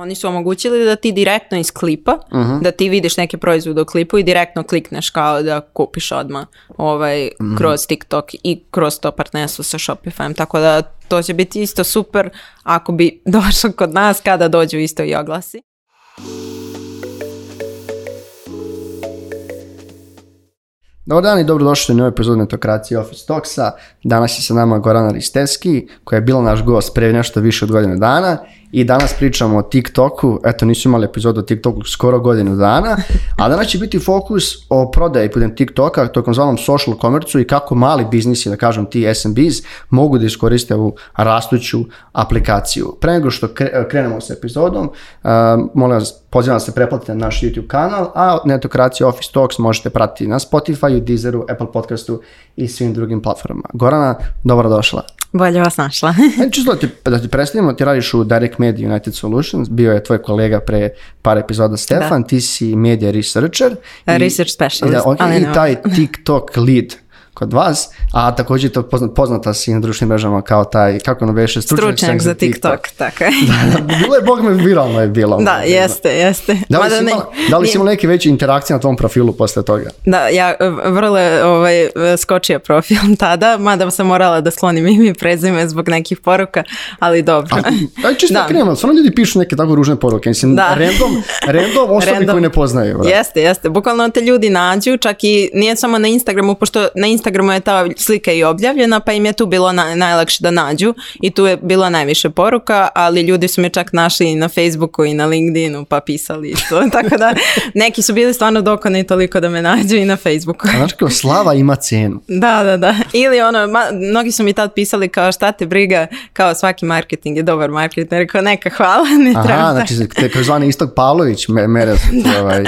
Oni su omogućili da ti direktno iz klipa, mhm. da ti vidiš neke proizvode u klipu i direktno klikneš kao da kupiš odmah ovaj, mhm. kroz TikTok i kroz to partnerstvo sa Shopifyem. Tako da to će biti isto super ako bi došlo kod nas kada dođu isto i oglasi. Dobar dan i dobrodošli u novu epizodu Netokracije Office Talksa. Danas je sa nama Gorana Risteski, koja je bila naš gost pre nešto više od godine dana i danas pričamo o TikToku, eto nisu imali epizodu o TikToku skoro godinu dana, a danas će biti fokus o prodaji putem TikToka, tokom zvanom social komercu i kako mali biznisi, da kažem ti SMBs, mogu da iskoriste ovu rastuću aplikaciju. Pre nego što krenemo sa epizodom, eh, molim vas, pozivam da se preplatite na naš YouTube kanal, a Netokracija Office Talks možete pratiti na Spotify, Deezeru, Apple Podcastu i svim drugim platformama. Gorana, dobrodošla. Bolje vas našla. da pa ti, da ti predstavimo, ti radiš u Direct Media United Solutions, bio je tvoj kolega pre par epizoda Stefan, da. ti si media researcher. i, research specialist. I, da, okay, ali I taj TikTok lead kod vas, a također to poznata si na društvenim mrežama kao taj, kako ono veše, stručnjak, stručnjak za TikTok. Tako je. bilo je, bog me, viralno je bilo. Da, ono, jeste, jeste. Da li, Ma si, imala, da li si imala neke veće interakcije na tom profilu posle toga? Da, ja vrlo ovaj, skočio profil tada, mada sam morala da slonim ime i prezime zbog nekih poruka, ali dobro. A, e, čisto da. krenemo, stvarno ljudi pišu neke tako ružne poruke, mislim, da. random, random osobi random. ne poznaju. Jeste, jeste, bukvalno te ljudi nađu, čak i nije samo na Instagramu, pošto na Instagramu Instagramu je ta slika i objavljena pa im je tu bilo na, najlakše da nađu i tu je bilo najviše poruka, ali ljudi su me čak našli i na Facebooku i na LinkedInu pa pisali to, Tako da neki su bili stvarno dokoni toliko da me nađu i na Facebooku. Znači slava ima cijenu. Da, da, da. Ili ono, ma, mnogi su mi tad pisali kao šta te briga, kao svaki marketing je dobar marketing. Rekao neka hvala, ne Aha, treba. znači te kao zvani Istok Pavlović me, mere ovaj,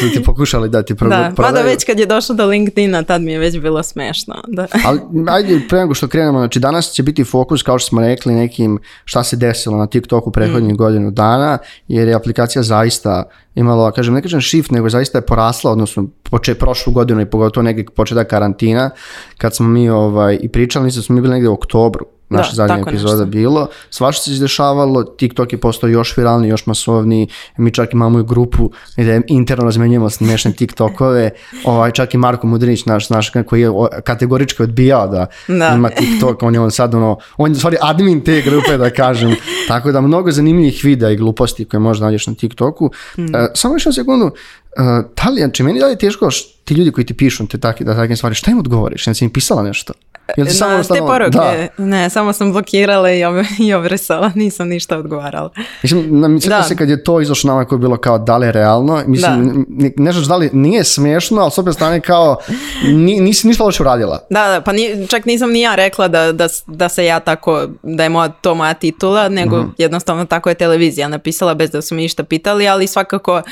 su ti pokušali dati Da, pa da već kad je došlo do LinkedIna tad mi je već bilo smešno. Da. Ali ajde, pre nego što krenemo, znači danas će biti fokus, kao što smo rekli, nekim šta se desilo na TikToku prethodnih mm. godinu dana, jer je aplikacija zaista imala, kažem, ne kažem shift, nego zaista je porasla, odnosno poče prošlu godinu i pogotovo negdje početak karantina, kad smo mi ovaj, i pričali, nisam smo mi bili negdje u oktobru, naša da, zadnja epizoda nešto. bilo. Svašta se izdešavalo, TikTok je postao još viralni, još masovniji, mi čak imamo i grupu gdje interno razmenjujemo smešne TikTokove, ovaj, čak i Marko Mudrinić, naš, naš koji je kategorički odbijao da, da, ima TikTok, on je on sad ono, on je stvari admin te grupe da kažem, tako da mnogo zanimljivih videa i gluposti koje možda nađeš na TikToku. Mm. E, samo još na sekundu, Uh, e, da li, znači, meni da je teško ti ljudi koji ti pišu te takve, da takve stvari, šta im odgovoriš? jel si im pisala nešto? Jel si Na, samo ono te poruke, da. ne, samo sam blokirala i, ob, i obrisala, nisam ništa odgovarala. Mislim, na, da. se kad je to izašlo nama koje je bilo kao da li je realno, mislim, da. da li nije smiješno, ali s obje strane kao ni, nisi ništa loše uradila. Da, da, pa ni, čak nisam ni ja rekla da, da, da se ja tako, da je moja, to moja titula, nego mm jednostavno tako je televizija napisala bez da su mi ništa pitali, ali svakako,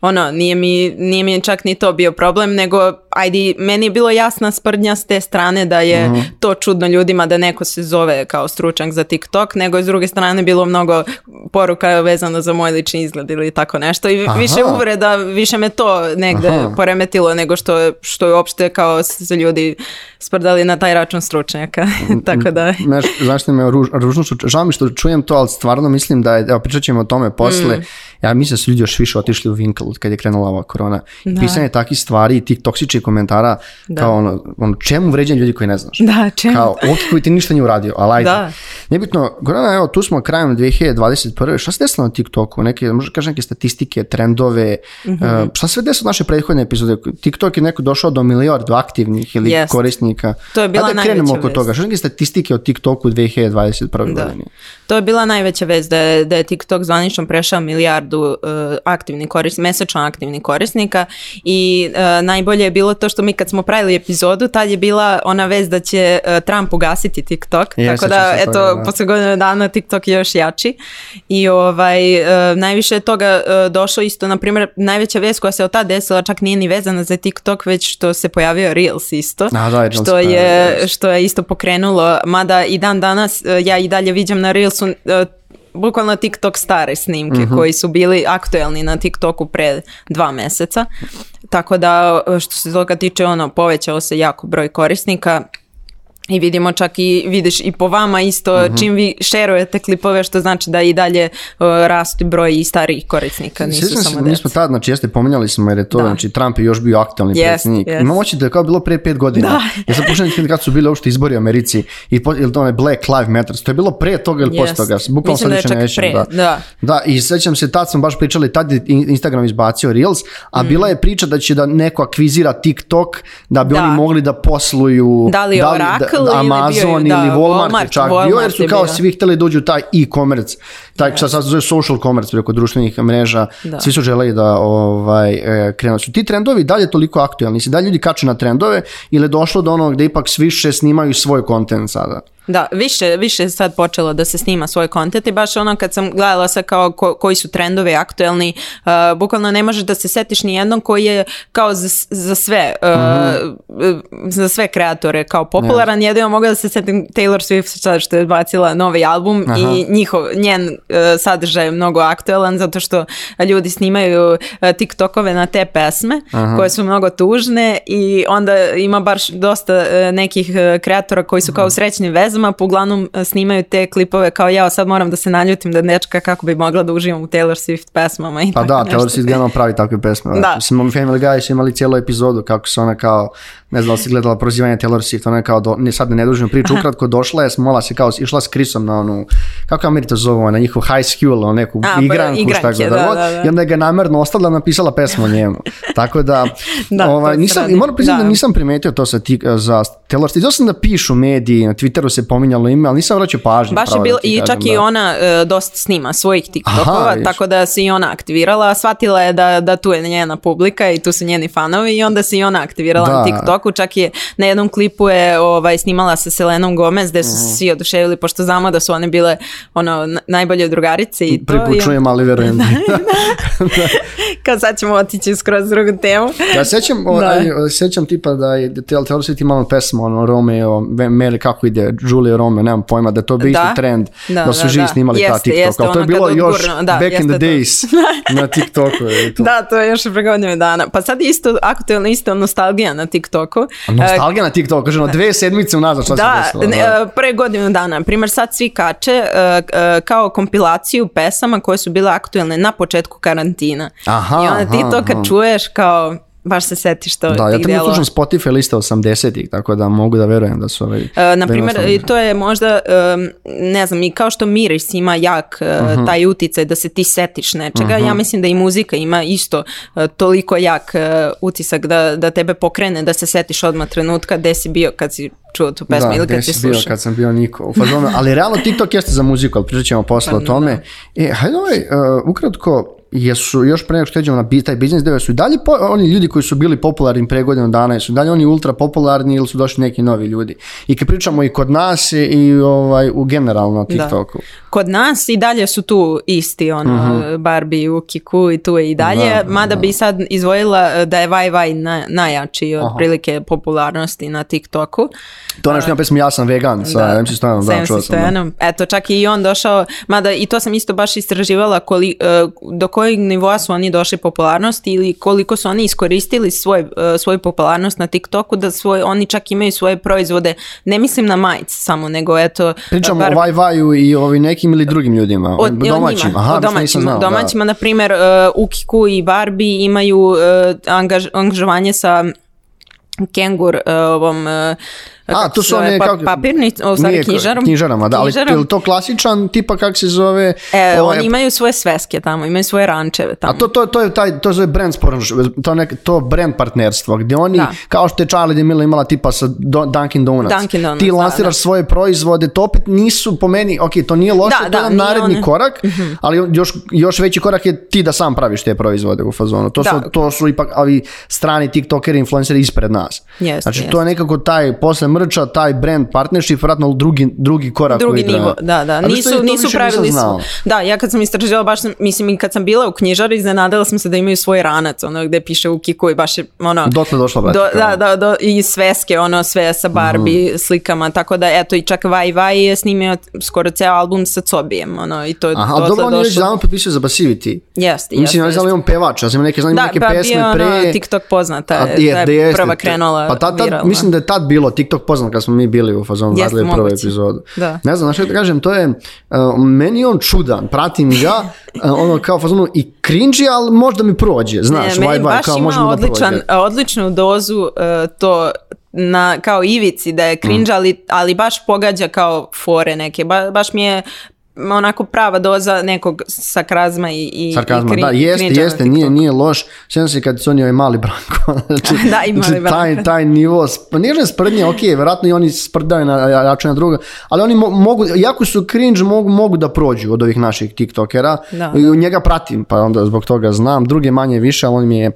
ono, nije mi i nije mi čak ni to bio problem, nego ajde, meni je bilo jasna sprdnja s te strane da je mhm. to čudno ljudima da neko se zove kao stručnjak za TikTok, nego je s druge strane bilo mnogo poruka vezano za moj lični izgled ili tako nešto i više uvreda, više me to negde poremetilo nego što, što je uopšte kao se ljudi sprdali na taj račun stručnjaka, tako da... Znaš, znaš me ružno, žao mi što čujem to, ali stvarno mislim da je, evo pričat ćemo o tome posle, mm ja mislim da su ljudi još više otišli u vinkl kad je krenula ova korona. Da. Pisanje takvih stvari i tih toksičnih komentara da. kao ono, ono čemu vređanje ljudi koji ne znaš? Da, čemu? Kao ovdje koji ti ništa nije uradio, ali ajde. Da. Nebitno, korona, evo, tu smo krajem 2021. Šta se desilo na TikToku? Neke, možda kažem neke statistike, trendove, mm -hmm. šta se desilo naše prethodne epizode? TikTok je neko došao do milijardu aktivnih ili yes. korisnika. To je bila Kada krenemo toga? Šta neke statistike o TikToku 2021. Da. godine? To je bila najveća vez da je, da je TikTok zvanično prešao milijard milijardu e, aktivni korisnika, mesečno aktivnih korisnika i e, najbolje je bilo to što mi kad smo pravili epizodu, tad je bila ona vez da će e, Trump ugasiti TikTok, Jeste, tako da eto, toga, posle godine dana TikTok je još jači i ovaj, najviše je toga došlo isto, na primjer, najveća vez koja se od tada desila čak nije ni vezana za TikTok, već što se pojavio Reels isto, što, je, što je isto pokrenulo, mada i dan danas ja i dalje viđam na Reelsu bukvalno TikTok stare snimke mhm. koji su bili aktuelni na TikToku pred dva mjeseca. Tako da što se toga tiče ono povećao se jako broj korisnika i vidimo čak i vidiš i po vama isto uh mhm. -huh. čim vi šerujete klipove što znači da i dalje uh, rastu broj i starijih korisnika nisu Sjetim samo se, mi smo tad, znači jeste pominjali smo jer je to, da. znači Trump je još bio aktualni yes, predsjednik. Yes. Imamo je kao bilo prije pet godina. Da. ja sam kad su bili uopšte izbori u Americi i po, ili to onaj Black Lives Matter, to je bilo prije toga ili yes. poslije toga, bukvalno sad više da. da. da. i sjećam se tad smo baš pričali, tad Instagram izbacio Reels, a mm. bila mhm. je priča da će da neko akvizira TikTok da bi da. oni mogli da posluju. Da li, da li Amazon ili, Walmart, Walmart, čak bio, jer su kao svi htjeli dođu taj e-commerce, taj yes. sad se zove social commerce preko društvenih mreža, da. svi su želeli da ovaj, e, krenu. Su ti trendovi dalje toliko aktualni, si dalje ljudi kaču na trendove ili je došlo do onog da ipak sviše snimaju svoj kontent sada? Da, više, više sad počelo da se snima svoj kontent i baš ono kad sam gledala sad kao koji su trendovi aktuelni, uh, bukvalno ne možeš da se setiš ni jednom koji je kao za, za sve, uh, mhm. za sve kreatore kao popularan. jedan Jedino mogu da se setim Taylor Swift što je bacila novi album i njihov, njen uh, sadržaj je mnogo aktuelan zato što ljudi snimaju uh, TikTokove na te pesme koje su mnogo tužne i onda ima baš dosta uh, nekih kreatora koji su kao srećni vez verzuma pa uglavnom e, snimaju te klipove kao ja sad moram da se naljutim da dečka kako bi mogla da uživam u Taylor Swift pesmama i Pa da, nešto. Taylor Swift gledamo pravi takve pesme. Da. Znači, mislim, Family Guy su imali cijelu epizodu kako se ona kao ne znam da si gledala prozivanje Taylor Swift, ona je kao, do, ne, sad ne dužim priču, ukratko došla je, smola se kao, išla s Chrisom na onu, kako Amerita zove, na njihov high school, ono, neku A, pa, igranku, igranke, god, da, da, i onda je ga namerno ostavila, napisala pesmu o njemu. Tako da, da ovaj, nisam, i moram priznati da. nisam primetio to sa ti, za Taylor Swift, sam da pišu mediji, na Twitteru se pominjalo ime, ali nisam vraćao pažnju. Baš je bilo, i čak i ona uh, e, dosta snima svojih TikTokova, tako da se i ona aktivirala, shvatila je da, da tu je njena publika i tu su njeni fanovi i onda se i ona aktivirala na TikTok TikToku, čak je na jednom klipu je ovaj, snimala sa Selenom Gomez gde su se mhm. svi oduševili pošto znamo da su one bile ono, najbolje drugarice i to. Pripučujem, ali verujem. da, da. Kao sad ćemo otići skroz drugu temu. Ja sećam, o, aj, sećam tipa da je Tell Tell City imamo pesmu, ono, Romeo, Meli, kako ide, Julie Romeo, nemam pojma, da to bi da? isti trend, da, da su da, živi da. snimali jeste, ta TikTok, jeste, ali to je ono bilo još da, back in the to. days na TikToku. Je to. Da, to je još pre godinu dana. Pa sad isto aktuelna isto nostalgija na TikToku TikToku. nostalgija e, na TikToku, kaže, dve sedmice unazad što da, se desilo. Da, e, pre godinu dana. Primjer, sad svi kače e, kao kompilaciju pesama koje su bile aktuelne na početku karantina. Aha, I onda ti aha, to kad čuješ kao baš se setiš to. Da, ja trenutno slušam Spotify liste 80-ih, tako da mogu da verujem da su ovaj... Uh, na primjer, to je možda, um, ne znam, i kao što miris ima jak uh, uh-huh. taj uticaj da se ti setiš nečega, uh-huh. ja mhm. mislim da i muzika ima isto uh, toliko jak utisak da, da tebe pokrene, da se setiš odmah trenutka gde si bio kad si čuo tu pesmu da, ili kad si bio kad sam bio Niko u fazonu, ali realno TikTok jeste za muziku, ali pričat ćemo posle pa o tome. Da. E, hajde ovaj, ukratko, jesu još pre nego što na taj biznis deo, su i dalje po, oni ljudi koji su bili popularni pre godinu dana, jesu dalje oni ultra popularni ili su došli neki novi ljudi. I kad pričamo i kod nas i ovaj, u generalno TikToku. Kod nas i dalje su tu isti, ono, uh mhm. u Barbie, Ukiku i tu i dalje, mada bi sad izvojila eh, da je Vaj Vaj najjači od prilike popularnosti na TikToku. To nešto ono eh, pesmu Ja sam vegan sa MC Stojanom, Eto, čak i on došao, mada i to sam isto baš istraživala koli, eh, kojeg nivoa su oni došli popularnosti ili koliko su oni iskoristili svoj, e, svoju popularnost na TikToku da svoj, oni čak imaju svoje proizvode. Ne mislim na majice samo, nego eto... Pričamo o Vajvaju i ovi nekim ili e, drugim ljudima? Od, domaćim. Aha, o Znao, domaćima, na primjer, e, Ukiku i Barbie imaju angažovanje sa Kengur ovom a, to su one... Pa- papirni, knjižarom. Knjižarama, da, ali knjižarom. je to klasičan, tipa kak se zove... E, ovaj- oni imaju svoje sveske tamo, imaju svoje rančeve tamo. A to, to, je taj, to je brand to, nek, brand partnerstvo, gdje oni, kao što je Charlie DeMille imala tipa sa Do, Dunkin Donuts, ti lansiraš svoje proizvode, to opet nisu po meni, ok, to nije loše, to je naredni korak, mhm. ali još, veći korak je ti da sam praviš te proizvode u fazonu. To, su, ipak ali strani tiktokeri, influenceri ispred nas. znači, to je nekako taj, posle mrča taj brand partnership, vratno drugi, drugi korak. Drugi koji nivo, da, da. nisu, nisu pravili smo. Da, ja kad sam istražila baš sam, mislim, kad sam bila u knjižari, iznenadala sam se da imaju svoj ranac, ono gde piše kiku i baš je, ono... Dotle došla Do, da, da, do, i sveske, ono, sve sa Barbie mm. slikama, tako da, eto, i čak Vaj Vaj je snimio skoro ceo album sa Cobijem, ono, i to je Aha, dobro, on je već za Passivity. Jeste, jeste. Mislim, ja znam, imam pevač, znam neke, znam da, neke pa pesme ono pre... TikTok poznata je, da je prva krenula. Pa tad, tad, mislim da je tad bilo TikTok poznat kad smo mi bili u fazonu yes, radili prvu epizodu. Da. Ne znam, znači kažem, to je, uh, meni on čudan, pratim ga, uh, ono kao fazonu i cringe ali možda mi prođe, znaš, ne, meni ovaj baš kao ima odličan, da prođe. E, odličnu dozu uh, to na kao ivici da je cringe, mm. ali, ali baš pogađa kao fore neke, ba, baš mi je onako prava doza nekog sakrazma i, i Sarkazma, i da, jeste, jeste, nije, nije loš. Sjećam se kad su oni ovaj mali Branko. znači, da, i mali znači, taj, taj nivo, sp... Pa nije sprdnje, ok, vjerojatno i oni sprdaju na, jače na druga, ali oni mogu, jako su cringe, mogu, mogu da prođu od ovih naših tiktokera. Da, Njega pratim, pa onda zbog toga znam, druge manje više, ali on mi je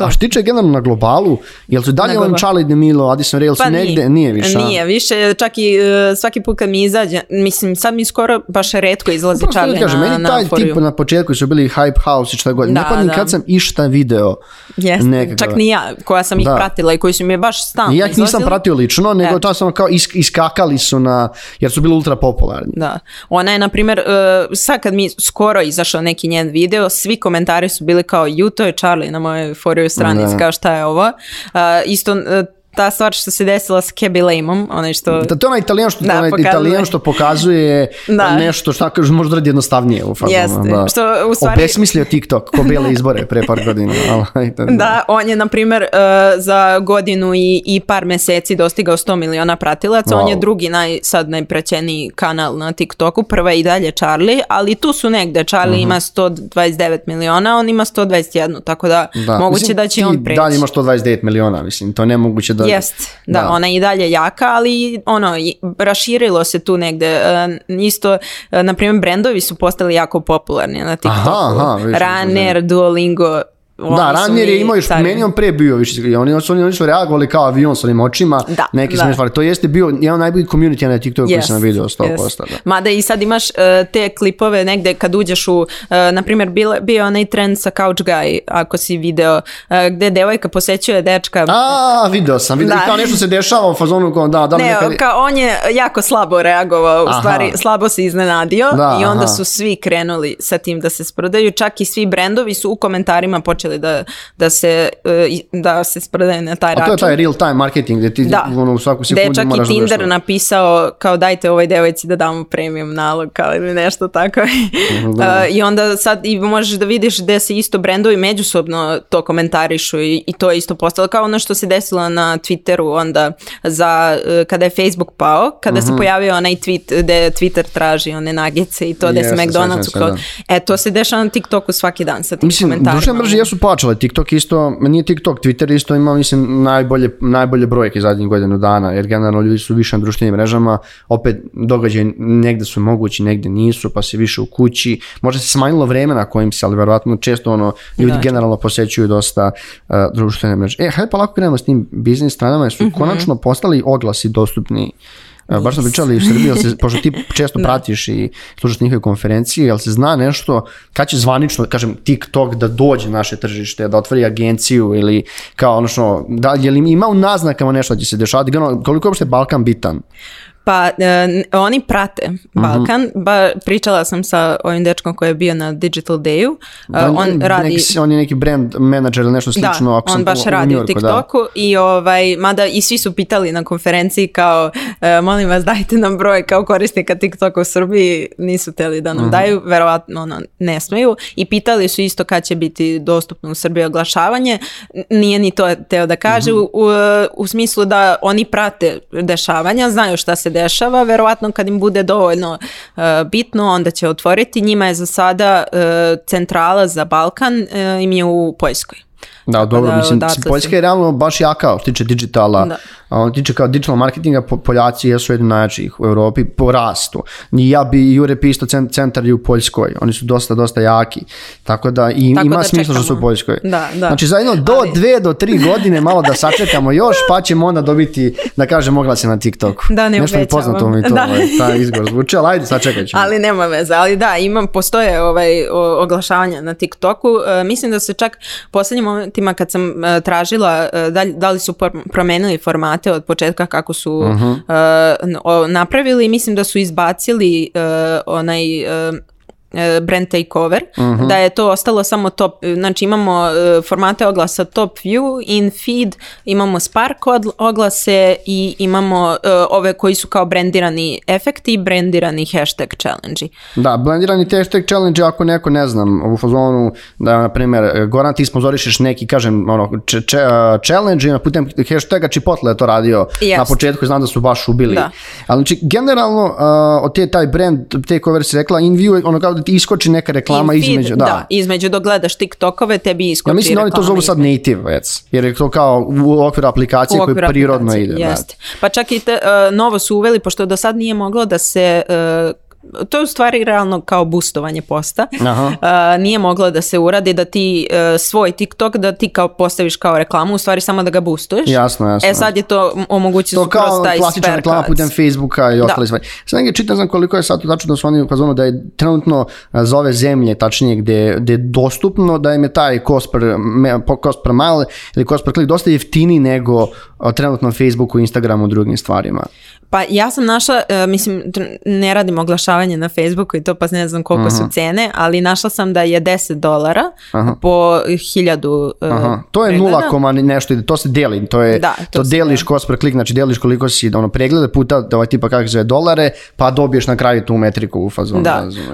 A što tiče generalno na globalu, jel su dalje on Charlie DeMilo, Addison Rail pa negde, nije, više. Nije, više, čak i e, svaki put kad mi izađe, mislim, sad mi skoro baš redko izlazi Prosto pa, na, kažem, na, meni taj na tip na početku su bili hype house i šta god. Da, kad sam išta video. Yes. Čak ni ja koja sam ih pratila i koji su mi je baš stalno Ja ih nisam pratio lično, nego to sam kao iskakali su na, jer su bili ultra popularni. Da. Ona je, na primjer, uh, sad kad mi skoro izašao neki njen video, svi komentari su bili kao, juto je Charlie na mojoj foriju stranici, kao šta je ovo. E, isto e, ta stvar što se desila s kebilemom, onaj što... Da, to je onaj italijan što, onaj italijan što pokazuje da. nešto što kažu možda radi jednostavnije u fazonu. Jeste, da. što u stvari... Obesmislio TikTok ko bile izbore pre par godina. da, on je, na primjer, e, za godinu i, i par meseci dostigao 100 miliona pratilaca. On je drugi naj, sad najpraćeniji kanal na TikToku. Prva i dalje Charlie, ali tu su negde. Charlie uh mhm. -huh. ima 129 miliona, on ima 121, tako da, moguće da će on preći. Da, ima 129 miliona, mislim, to nemoguće da jest, da, ona je i dalje jaka, ali ono, raširilo se tu negde. E, isto, e, na primjer, brendovi su postali jako popularni na TikToku. Aha, Runner, Duolingo, da, Ranjer je imao još, meni on pre bio više, oni, su, oni, oni su reagovali kao avion sa onim očima, da, neki da. stvari. To jeste bio jedan najbolji community na TikToku yes, koji sam video 100%. Yes. Da. Mada i sad imaš uh, te klipove negde kad uđeš u, uh, e, na primjer, bio, bio onaj trend sa Couch Guy, ako si video, uh, gde devojka posećuje dečka. A, video sam, video, da. kao nešto se dešava u fazonu, kao da, da ne, kao on je jako slabo reagovao, u stvari slabo se iznenadio da, i onda aha. su svi krenuli sa tim da se sprodaju, čak i svi brendovi su u komentarima počeli da, da, se, e, da se sprede na taj račun. A to je taj real time marketing gdje ti da. ono, u svaku sekundu Dečak i Tinder ono. napisao kao dajte ovoj devojci da damo premium nalog kao ili nešto tako. Mhm, da. E, I onda sad i možeš da vidiš da se isto brendovi međusobno to komentarišu i, i to je isto postalo kao ono što se desilo na Twitteru onda za e, kada je Facebook pao, kada mm-hmm. se mhm. pojavio onaj tweet gdje Twitter traži one nagice i to yes, se McDonald's E to se dešava na TikToku svaki dan sa tim Mislim, komentarima. Mislim, su počele, TikTok isto, nije TikTok, Twitter isto imao mislim najbolje, najbolje brojke zadnjih godinu dana, jer generalno ljudi su više na društvenim mrežama, opet događaj negde su mogući, negde nisu, pa se više u kući, možda se smanjilo na kojim se, ali verovatno često ono, ljudi generalno posećuju dosta uh, društvene mreže. E, hajde pa lako krenemo s tim biznis stranama, jer su mhm. konačno postali oglasi dostupni Baš smo pričali u Srbiji, pošto ti često pratiš i slušaš njihove konferencije, jel se zna nešto, kad će zvanično, kažem, TikTok da dođe na naše tržište, da otvori agenciju ili kao ono da, je li ima u naznakama nešto da će se dešavati, koliko je uopšte Balkan bitan? Pa e, oni prate mhm. Balkan. pričala sam sa ovim dečkom koji je bio na Digital day e, on, radi... on je neki brand manager ili nešto slično. Da, on baš radi u, TikToku. I, ovaj, mada i svi su pitali na konferenciji kao e, molim vas dajte nam broj kao korisnika TikToka u Srbiji. Nisu teli da nam mhm. daju. Verovatno ono, ne smiju. I pitali su isto kad će biti dostupno u Srbiji oglašavanje. Nije ni to teo da kaže mhm. u, u smislu da oni prate dešavanja, znaju šta se dešava, verovatno kad im bude dovoljno uh, bitno onda će otvoriti. Njima je za sada e, centrala za Balkan e, im je u Poljskoj. Da, dobro, da, mislim, Poljska je realno baš jaka što tiče digitala, on tiče kao digital marketinga, Poljaci jesu jedni najjačih u Europi po rastu. I ja bi Jure, pisto centar u Poljskoj, oni su dosta, dosta jaki. Tako da i ima da smisla što su u Poljskoj. Da, Znači za jedno do Ali... dve do tri godine malo da sačekamo još, pa ćemo onda dobiti, da kažem, oglase na TikToku. Da, ne Nešto mi poznato mi to, da. Ovaj, ta izgovor ali ajde, sačekaj Ali nema veze, ali da, imam, postoje ovaj, oglašavanja na TikToku. E, mislim da se čak posljednjim momentima kad sam e, tražila e, da, da li su promijenili format od početka kako su mhm. eh, napravili mislim da su izbacili eh, onaj eh, E, brand takeover, mhm. da je to ostalo samo top, znači imamo e, formate oglasa top view, in feed, imamo spark oglase i imamo e, ove koji su kao brandirani efekti i brandirani hashtag challenge. Da, brandirani hashtag challenge ako neko ne znam u fazonu da na primjer Goran ti sponzorišeš neki kažem ono če, challenge i putem hashtaga Chipotle je to radio yes. na početku znam da su baš ubili. Da. Ali znači generalno od te taj brand takeover si rekla in view ono kao ti iskoči neka reklama između. Da. da, između dok gledaš TikTokove tebi iskoči reklama. Ja mislim da oni to zovu sad native već, jer je to kao u okviru aplikacije koje prirodno ide. Pa čak i te, e, novo su uveli, pošto do sad nije moglo da se e, to je u stvari realno kao boostovanje posta. Uh, nije mogla da se uradi da ti uh, svoj TikTok da ti kao postaviš kao reklamu, u stvari samo da ga boostuješ. Jasno, jasno. E sad je to omogućeno kroz taj To kao klasična reklama putem Facebooka i ostali stvari. Sad negdje čitam znam koliko je sad tačno da su oni ukazano da je trenutno za ove zemlje, tačnije gdje, je dostupno, da im je taj cost per, cost per mile ili cost per click dosta jeftiniji nego trenutno Facebooku, Instagramu i drugim stvarima. Pa ja sam našla, e, mislim, ne radim oglašavanje na Facebooku i to pa ne znam koliko su cene, ali našla sam da je 10 dolara po hiljadu e, To je nula koma nešto, to se deli, to je, da, to, to deliš kost per klik, znači deliš koliko si ono, pregleda puta ovaj tipa kakve zove dolare, pa dobiješ na kraju tu metriku u fazonu.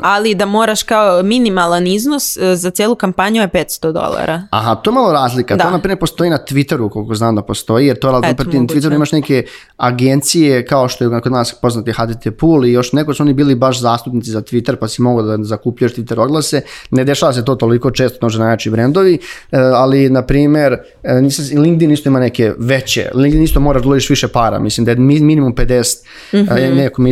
ali da moraš kao minimalan iznos e, za cijelu kampanju je 500 dolara. Aha, to je malo razlika, da. to naprimjer postoji na Twitteru koliko znam da postoji, jer to je, na Twitteru imaš neke agencije kao kao što je kod nas poznati HDT Pool i još neko su oni bili baš zastupnici za Twitter pa si mogao da zakupljaš Twitter oglase. Ne dešava se to toliko često, nože najjači brendovi, eh, ali na primer eh, LinkedIn isto ima neke veće. LinkedIn isto moraš da više para, mislim da je minimum 50. Mm -hmm. Neko mi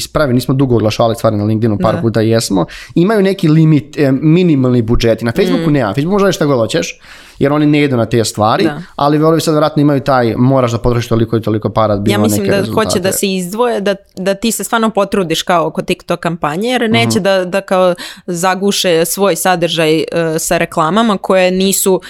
ispravi, nismo dugo oglašavali stvari na LinkedInu, par da. puta jesmo. Imaju neki limit, eh, minimalni budžeti. Na Facebooku mm. nema, Facebook možeš šta god hoćeš jer oni ne idu na te stvari, da. ali velovi sad vjerojatno imaju taj moraš da potrošiš toliko i toliko para da Ja mislim da hoće da se izdvoje, da, da ti se stvarno potrudiš kao oko TikTok kampanje, jer neće mhm. da, da kao zaguše svoj sadržaj e, sa reklamama koje nisu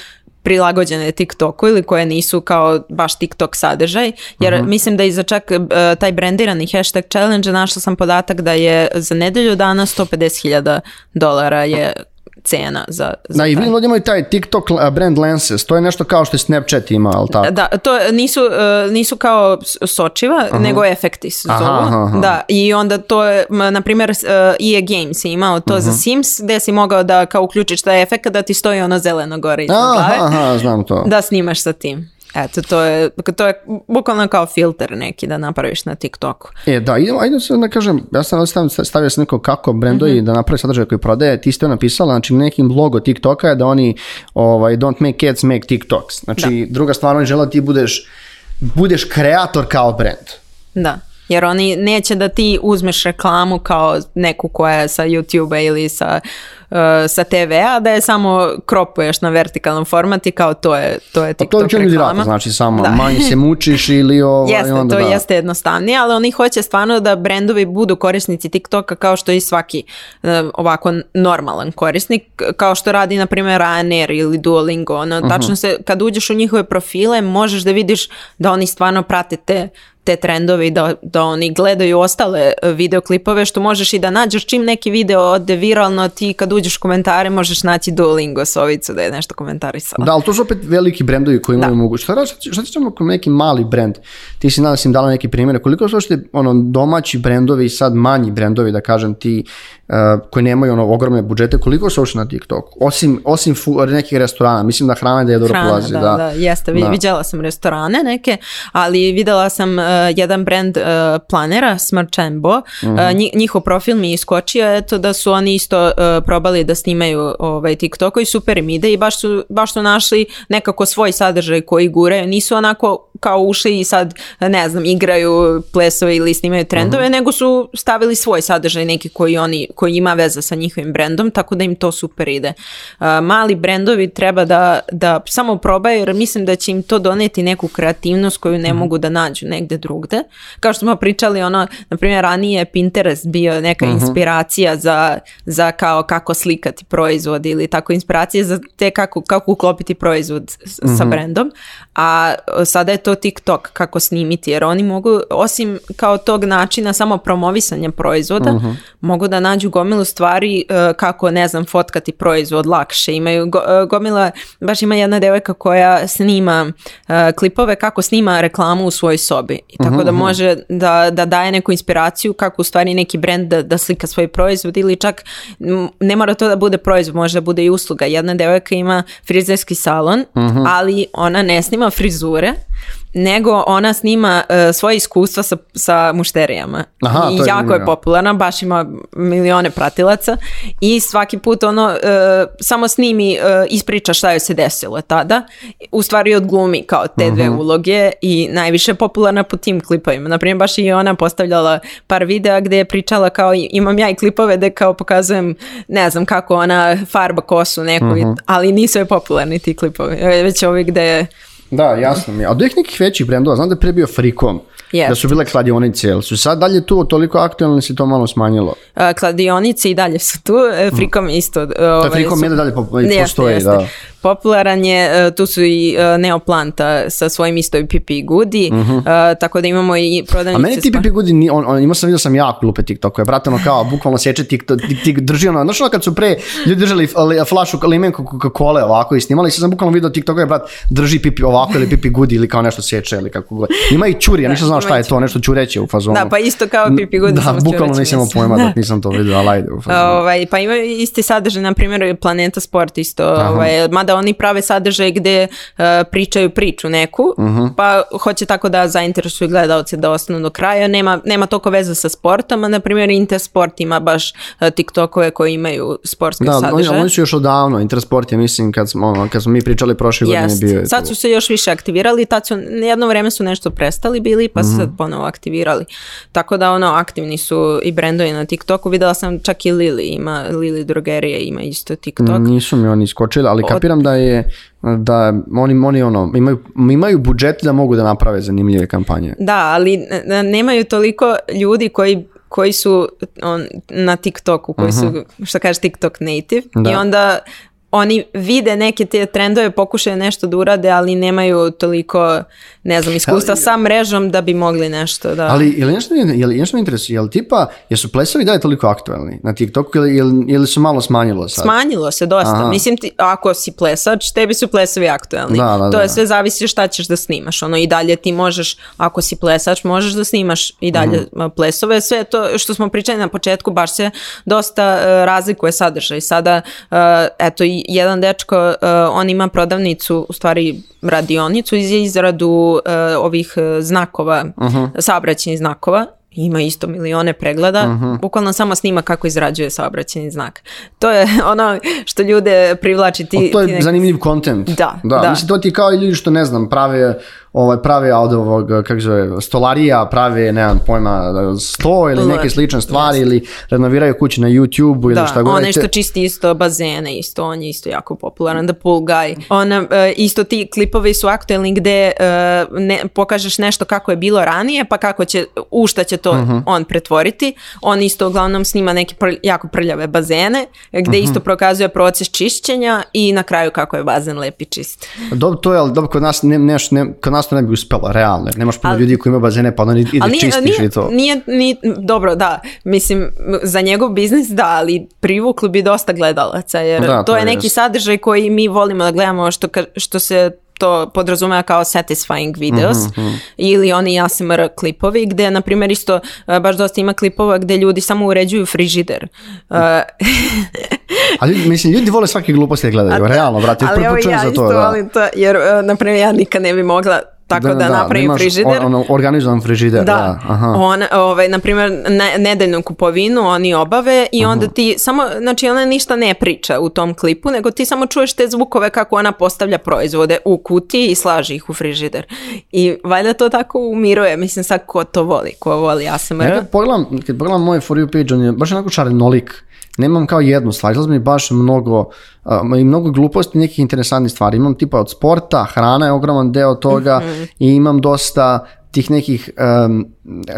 prilagođene TikToku ili koje nisu kao baš TikTok sadržaj. Jer mhm. mislim da za čak e, taj brandirani hashtag challenge našla sam podatak da je za nedelju dana 150.000 dolara je cena za... za da, i taj TikTok uh, brand lenses, to je nešto kao što je Snapchat ima, ali tako? Da, to nisu, uh, nisu kao sočiva, nego efekti su Da, i onda to je, na primjer, uh, EA Games je imao to za mhm. Sims, gde si mogao da kao uključiš taj efekt da ti stoji ono zeleno gori Aha, znam to. Da snimaš sa tim. Eto, to je, to je bukvalno kao filter neki da napraviš na TikToku. E, da, idemo, ajde se da kažem, ja sam stavio, stavio sam neko kako brendovi mhm. da napravi sadržaj koji prodaje, ti ste napisala, znači nekim logo TikToka je da oni ovaj, don't make ads, make TikToks. Znači, druga stvar, oni žele da ti budeš, budeš kreator kao brend. Da jer oni neće da ti uzmeš reklamu kao neku koja je sa YouTube-a ili sa, e, sa TV-a, da je samo kropuješ na vertikalnom i kao to je, to je pa TikTok to je reklama. znači samo da. manje se mučiš ili ovo jeste, onda to da. jeste jednostavnije, ali oni hoće stvarno da brendovi budu korisnici TikToka kao što i svaki uh, ovako normalan korisnik, kao što radi na primjer Ryanair ili Duolingo, ono, mhm. tačno se, kad uđeš u njihove profile, možeš da vidiš da oni stvarno prate te te trendovi da, da oni gledaju ostale e, videoklipove što možeš i da nađeš čim neki video ode viralno ti kad uđeš u komentare možeš naći Duolingo sovicu da je nešto komentarisala. Da, ali to su opet veliki brendovi koji imaju mogućnost. Šta, šta, šta ćemo neki mali brend? Ti si nadam sam dala neki primjere. Koliko su ošte ono, domaći brendovi i sad manji brendovi da kažem ti uh, koji nemaju ono ogromne budžete, koliko su ošte na TikToku? Osim, osim fu, nekih restorana, mislim da hrana da je dobro Da, da, da, jeste, da. vidjela sam restorane neke, ali videla sam e, Eh, jedan brand eh, planera Smart Chambo, eh, mhm. njihov profil mi iskočio eto da su oni isto probali da snimaju ovaj TikTok i super im ide i baš su, baš su našli nekako svoj sadržaj koji guraju, nisu onako kao ušli i sad ne znam igraju plesove ili snimaju trendove, mhm. nego su stavili svoj sadržaj neki koji oni koji ima veze sa njihovim brendom, tako da im to super ide. Mali brendovi treba da, da samo probaju jer mislim da će im to doneti neku kreativnost koju ne mhm. mogu da nađu negde drugo drugde. Kao što smo pričali, ono, na primjer, ranije Pinterest bio neka mhm. inspiracija za, za kao kako slikati proizvod ili tako inspiracije za te kako, kako uklopiti proizvod sa mhm. brendom a e, sada je to TikTok kako snimiti jer oni mogu osim kao tog načina samo promovisanja proizvoda mhm. mogu da nađu gomilu stvari e, kako ne znam fotkati proizvod lakše imaju e, gomila baš ima jedna devojka koja snima klipove kako snima reklamu u svojoj sobi i tako mhm, da mhm. može da, da daje neku inspiraciju kako u stvari neki brend da, slika svoj proizvod ili čak ne mora to da bude proizvod može da bude i usluga jedna devojka ima frizerski salon ali ona ne snima frizure, nego ona snima uh, svoje iskustva sa, sa mušterijama. Aha, I to je jako je popularna, baš ima milione pratilaca i svaki put ono e, samo snimi, uh, ispriča šta joj se desilo tada. U stvari odglumi kao te -huh. Mhm. uloge i najviše je popularna po tim klipovima. Naprimjer, baš i ona postavljala par videa gdje je pričala kao imam ja i klipove da kao pokazujem ne znam kako ona farba kosu neku, mhm. ali nisu je popularni ti klipovi. Već ovi gdje je da, jasno mi je. A od nekih većih brendova, znam da je bio Frikom, da su bile kladionice, jel su sad dalje tu toliko aktualno se to malo smanjilo? kladionice i dalje su tu, e, Frikom isto. Ovaj, Frikom su... je da dalje postoji, jeste, jeste. da popularan je, e, tu su i e, Neoplanta sa svojim istoj Pipi Gudi, mhm. e, tako da imamo i prodavnice. A meni ti Pipi Gudi, on, on, imao sam vidio sam jako lupe TikTokove, brate, ono kao, bukvalno seče TikTok, tik, drži ono, znaš ono kad su pre ljudi držali flašu limenku Coca-Cola ovako i snimali, sam bukvalno vidio TikTokove, brat, drži Pipi ovako ili Pipi Gudi ili kao nešto sječe ili kako god. Ima i čuri, ja nisam znao šta je to, nešto čureće u fazonu. Da, pa isto kao Pipi Gudi. Da, bukvalno nisam pojma nisam to vidio, ali ajde u fazonu. Ovaj, pa ima isti sadržaj, na primjer, Planeta Sport isto, ovaj, da oni prave sadržaj gdje e, pričaju priču neku, mhm. pa hoće tako da zainteresuju gledalce do kraja. Nema, nema toliko veze sa sportom, a na primjer Intersport ima baš uh, TikTokove koji imaju sportske sadržaje. Da, oni su još odavno, Intersport je mislim kad smo, ono, kad smo mi pričali prošle jest bio Sad su se još više aktivirali, tad su, jedno vrijeme su nešto prestali bili, pa se uh mhm. sad ponovo aktivirali. Tako da ono, aktivni su i brendovi na TikToku, vidjela sam čak i Lili ima, Lili Drogerije ima isto TikTok. Nisu mi oni iskočili, ali kapiram da je da oni, oni ono, imaju, imaju budžet da mogu da naprave zanimljive kampanje. Da, ali nemaju toliko ljudi koji koji su on, na TikToku, koji su, mhm. što kaže TikTok native i onda oni vide neke te trendove, pokušaju nešto da urade, ali nemaju toliko, ne znam, iskustva ali, sa mrežom da bi mogli nešto da... Ali, ili nešto, ili nešto mi interesuje, jel tipa, jesu plesovi je toliko aktualni na TikToku ili, ili, su malo smanjilo sad? Smanjilo se dosta. Mislim, ti, ako si plesač, tebi su plesovi aktualni. to je sve zavisi šta ćeš da snimaš. Ono, I dalje ti možeš, ako si plesač, možeš da snimaš i dalje mhm. plesove. Sve to što smo pričali na početku, baš se dosta uh, razlikuje sadržaj. Sada, uh, eto, i jedan dečko, e, on ima prodavnicu, u stvari radionicu iz izradu e, ovih e, znakova, uh mhm. saobraćenih znakova ima isto milione pregleda, uh bukvalno samo snima kako izrađuje saobraćeni znak. To je ono što ljude privlači ti... O, to je zanimljiv kontent. Da, Mislim, to ti kao i ljudi što, ne znam, prave ovaj, prave od ovog, kako zove, stolarija, prave, nemam pojma, sto ili neke slične stvari ili renoviraju kući na YouTubeu ili da, šta god. Da, ono čisti isto bazene, isto, on je isto jako popularan, The Pool Guy. On, eh, isto ti klipovi su aktuelni gde eh, ne, pokažeš nešto kako je bilo ranije, pa kako će, u šta će to mhm. on pretvoriti. On isto uglavnom snima neke jako prljave bazene, gde mhm. isto prokazuje proces čišćenja i na kraju kako je bazen lep i čist. Dobro, to je, ali dobro, kod nas, ne, ne, ne, kod nas ne bi uspjela, realno, jer nemaš puno ljudi koji imaju bazene, pa onda ide nije, čistiš nije, i to. Nije, nije, dobro, da, mislim, za njegov biznis da, ali privukli bi dosta gledalaca, jer da, to, to, je, je neki sadržaj koji mi volimo da gledamo, što, što se to podrazumeva kao satisfying videos mm -hmm. ili oni ASMR klipovi gdje na primjer isto e, baš dosta ima klipova gdje ljudi samo uređuju frižider. Mm. E, ali mislim ljudi vole svake gluposti gledaju, realno brate, prvi put ja za to. Isto da. Volim to jer e, na primjer ja nikad ne bi mogla tako da, da, napravim frižider. Ono, organizovan frižider, da. da. Aha. On, ovaj, naprimjer, ne, nedeljnu kupovinu oni obave i onda ti samo, znači ona ništa ne priča u tom klipu, nego ti samo čuješ te zvukove kako ona postavlja proizvode u kuti i slaži ih u frižider. I valjda to tako umiruje, mislim sad ko to voli, ko voli ASMR. Ja, pogledam, kad pogledam moje For You page, je baš onako čarenolik nemam kao jednu stvar, izlazi mi baš mnogo, i mnogo gluposti nekih interesantnih stvari. Imam tipa od sporta, hrana je ogroman deo toga mhm. i imam dosta tih nekih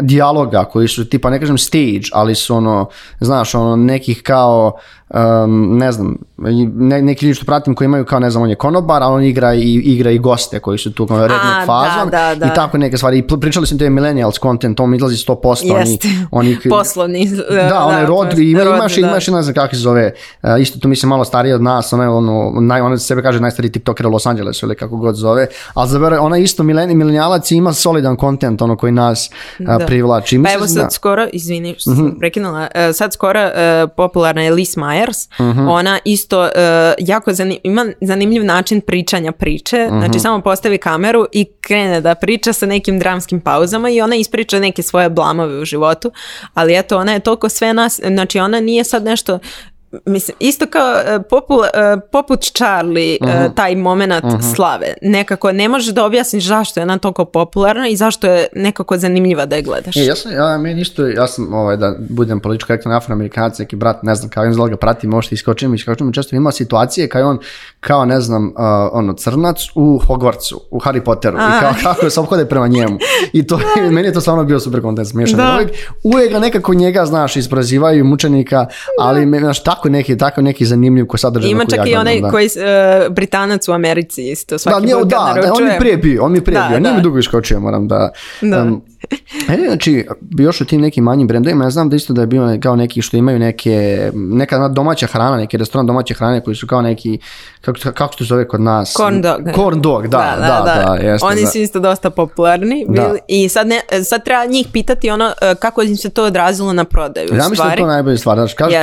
dijaloga koji su tipa ne kažem stage, ali su ono, znaš, ono nekih kao ne znam, ne, neki ljudi što pratim koji imaju kao ne znam on je konobar, a on igra i igra i goste koji su tu kao rednog fazom da, i tako neke stvari. I pričali smo to je millennials content, on izlazi 100%, Jest. oni oni poslovni. Da, da on je rod ima, imaš da. imaš ne znam kako se zove. Eh, isto tu mislim malo stariji od nas, ona ono naj ona sebe kaže najstariji TikToker u Los Angelesu ili kako god zove, al za ona isto mileni milenijalac ima solidan content ono koji nas eh, privlači. Mislim, pa evo sad skoro, izvini, mhm. prekinula. Eh, sad skoro popularna je Liz Myers. Mhm. Ona isto E, jako zanim, ima zanimljiv način pričanja priče, mhm. znači samo postavi kameru i krene da priča sa nekim dramskim pauzama i ona ispriča neke svoje blamove u životu, ali eto ona je toliko sve nas, znači ona nije sad nešto mislim, isto kao e, e, poput Charlie, e, mhm. taj moment mhm. slave. Nekako ne možeš da objasniš zašto je ona toliko popularna i zašto je nekako zanimljiva da je gledaš. ja sam, ja, meni isto, ja sam, ovaj, da budem politički korektan afroamerikanac, neki brat, ne znam, kao ga ga pratim, možete iskočiti, iskočim, često ima situacije kada on kao ne znam ono crnac u Hogwartsu, u Harry Potteru i kao kako se obhode prema njemu. I to je, meni je to stvarno bio super kontent smiješan. Da. Uvijek, ga nekako njega znaš isprozivaju mučenika, ali me, znaš tako neki tako neki zanimljiv ko sadržaj Ima čak i onaj koji uh, Britanac u Americi isto svaki da, on mi prije bio, on mi prije da, bio. Nije mi dugo iskočio, moram da, e, znači, još u tim nekim manjim brendovima, ja znam da isto da je bilo kao neki što imaju neke, neka domaća hrana, neki restoran domaće hrane koji su kao neki, kako, kako se zove kod nas? Corn dog. da, da, da. da, Oni su isto dosta popularni i sad, ne, sad treba njih pitati ono e, kako im se to odrazilo na prodaju. Ja mislim da je to najbolja stvar, znači, kaži,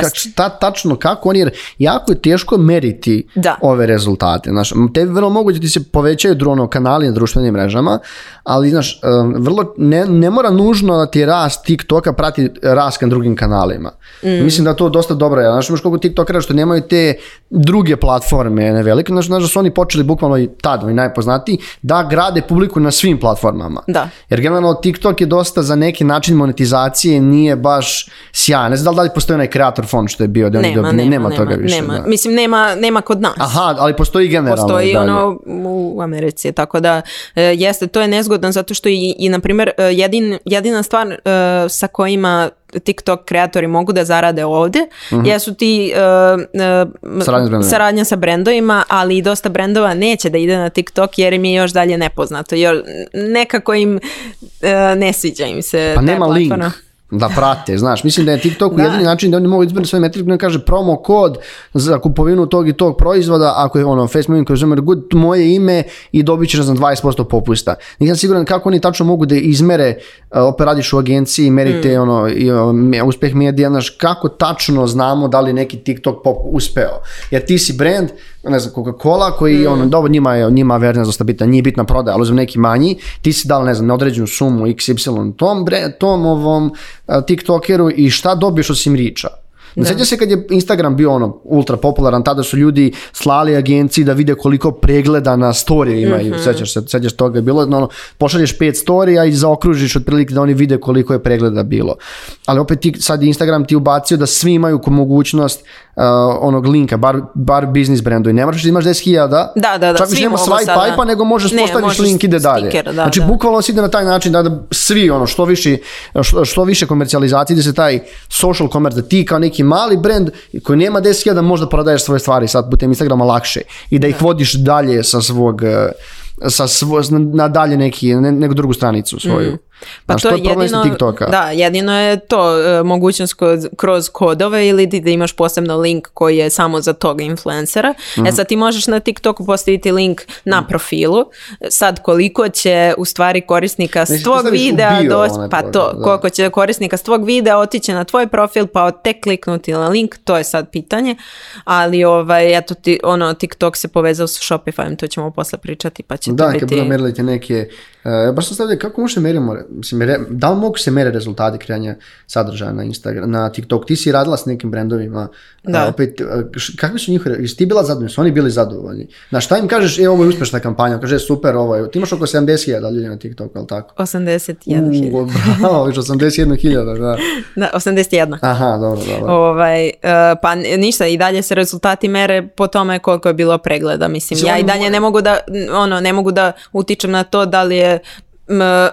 tačno kako, oni, jer jako je teško meriti da ove rezultate. Znaš, te vrlo moguće ti se povećaju drono kanali na društvenim mrežama, ali znaš, vrlo, ne, ne mora nužno da ti rast TikToka prati rast na drugim kanalima. Mm. Mislim da to dosta dobro je. Znaš, imaš koliko TikTokera što nemaju te druge platforme ne velike, znači, znači da su oni počeli bukvalno i tad, oni najpoznatiji, da grade publiku na svim platformama. Da. Jer generalno TikTok je dosta za neki način monetizacije nije baš sjajan. Ne znam da li postoji onaj kreator fond što je bio, da nema, nema, nema, toga nema, više. Mislim, nema, nema kod nas. Aha, ali postoji generalno. Postoji ono u Americi, tako da e, jeste, to je nezgodan zato što i, na primjer, e, jedin, jedina stvar e, sa kojima TikTok kreatori mogu da zarade ovdje mm su jesu ti uh, saradnja sa brendovima, ali i dosta brendova neće da ide na TikTok jer im je još dalje nepoznato. Jer nekako im e, ne sviđa im se pa nema platforma. link da prate, znaš, mislim da je TikTok da. jedini način da oni mogu izbrati svoje metrike, kaže promo kod za kupovinu tog i tog proizvoda, ako je ono face moving consumer good, moje ime i dobit ćeš, ne znam, 20% popusta. Nisam siguran kako oni tačno mogu da izmere, e, opet radiš u agenciji, merite mm. ono, i, uspeh medija, znaš, kako tačno znamo da li neki TikTok pop uspeo. Jer ti si brand, ne znam, Coca-Cola koji mm. ono, dobro njima je, njima Averna dosta bitna, nije bitna prodaja, ali uzmem neki manji, ti si dal, ne znam, neodređenu sumu XY tom, bre, tom ovom e, TikTokeru i šta dobiješ osim riča? Ne sjeća se kad je Instagram bio ono ultra popularan, tada su ljudi slali agenciji da vide koliko pregleda na storije imaju. Mm -hmm. Sjećaš se, sjećaš toga je bilo, ono, pošalješ pet storija i zaokružiš otprilike da oni vide koliko je pregleda bilo. Ali opet ti, sad Instagram ti ubacio da svi imaju mogućnost Uh, onog linka, bar, bar biznis brendu i ne moraš da imaš 10.000, da, da, da, čak više nema swipe pipe, nego možeš postaviti link ide dalje. da, znači, da. bukvalno ide na taj način da, svi, ono, što više, što, što više komercijalizacije, ide se taj social commerce, da ti kao neki mali brend koji nema 10.000 možda prodaješ svoje stvari sad putem Instagrama lakše i da ih vodiš dalje sa svog, uh, sa na dalje neki, ne, neku drugu stranicu svoju. Mm. Pa to je jedino, TikToka? Da, jedino je to e, mogućnost kroz kodove ili da imaš posebno link koji je samo za tog influencera. mm E mhm. sad ti možeš na TikToku postaviti link na mhm. profilu. Sad koliko će u stvari korisnika s tvog videa pa to, koliko će korisnika s tvog videa otići na tvoj profil pa te kliknuti na link, to je sad pitanje. Ali ovaj, eto ti, ono, TikTok se povezao s Shopify, to ćemo posle pričati pa će da, to biti... Da, kad budemo neke... Uh, baš sam kako možete merimo mislim, re, da li mogu se mere rezultati kreanja sadržaja na Instagram, na TikTok? Ti si radila s nekim brendovima, da. opet, e, kakvi su njihove, jesi ti bila zadovoljna, su oni bili zadovoljni? Na šta im kažeš, evo, ovo je uspješna kampanja, kaže, e, super, ovo je, ti imaš oko 70.000 ljudi na TikToku, ali tako? 81.000. Bravo, 81.000, da. Aha, dobro, dobro. Ovaj, e, pa ništa, i dalje se rezultati mere po tome koliko je bilo pregleda, mislim, ja i dalje ne mogu da, ono, ne mogu da utičem na to da li je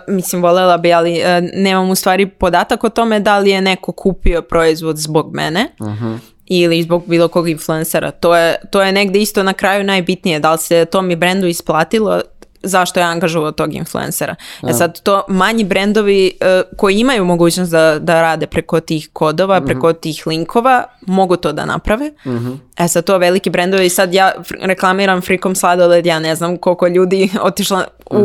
mislim volela bi, ali e, nemam u stvari podatak o tome da li je neko kupio proizvod zbog mene mhm. ili zbog bilo kog influencera. To je, to je negdje isto na kraju najbitnije, da li se to mi brendu isplatilo zašto je angažovao tog influencera. E sad, to manji brendovi e, koji imaju mogućnost da, da rade preko tih kodova, mm-hmm. preko tih linkova, mogu to da naprave. mm E sad, to veliki brendovi, sad ja reklamiram frikom sladoled, ja ne znam koliko ljudi otišla u,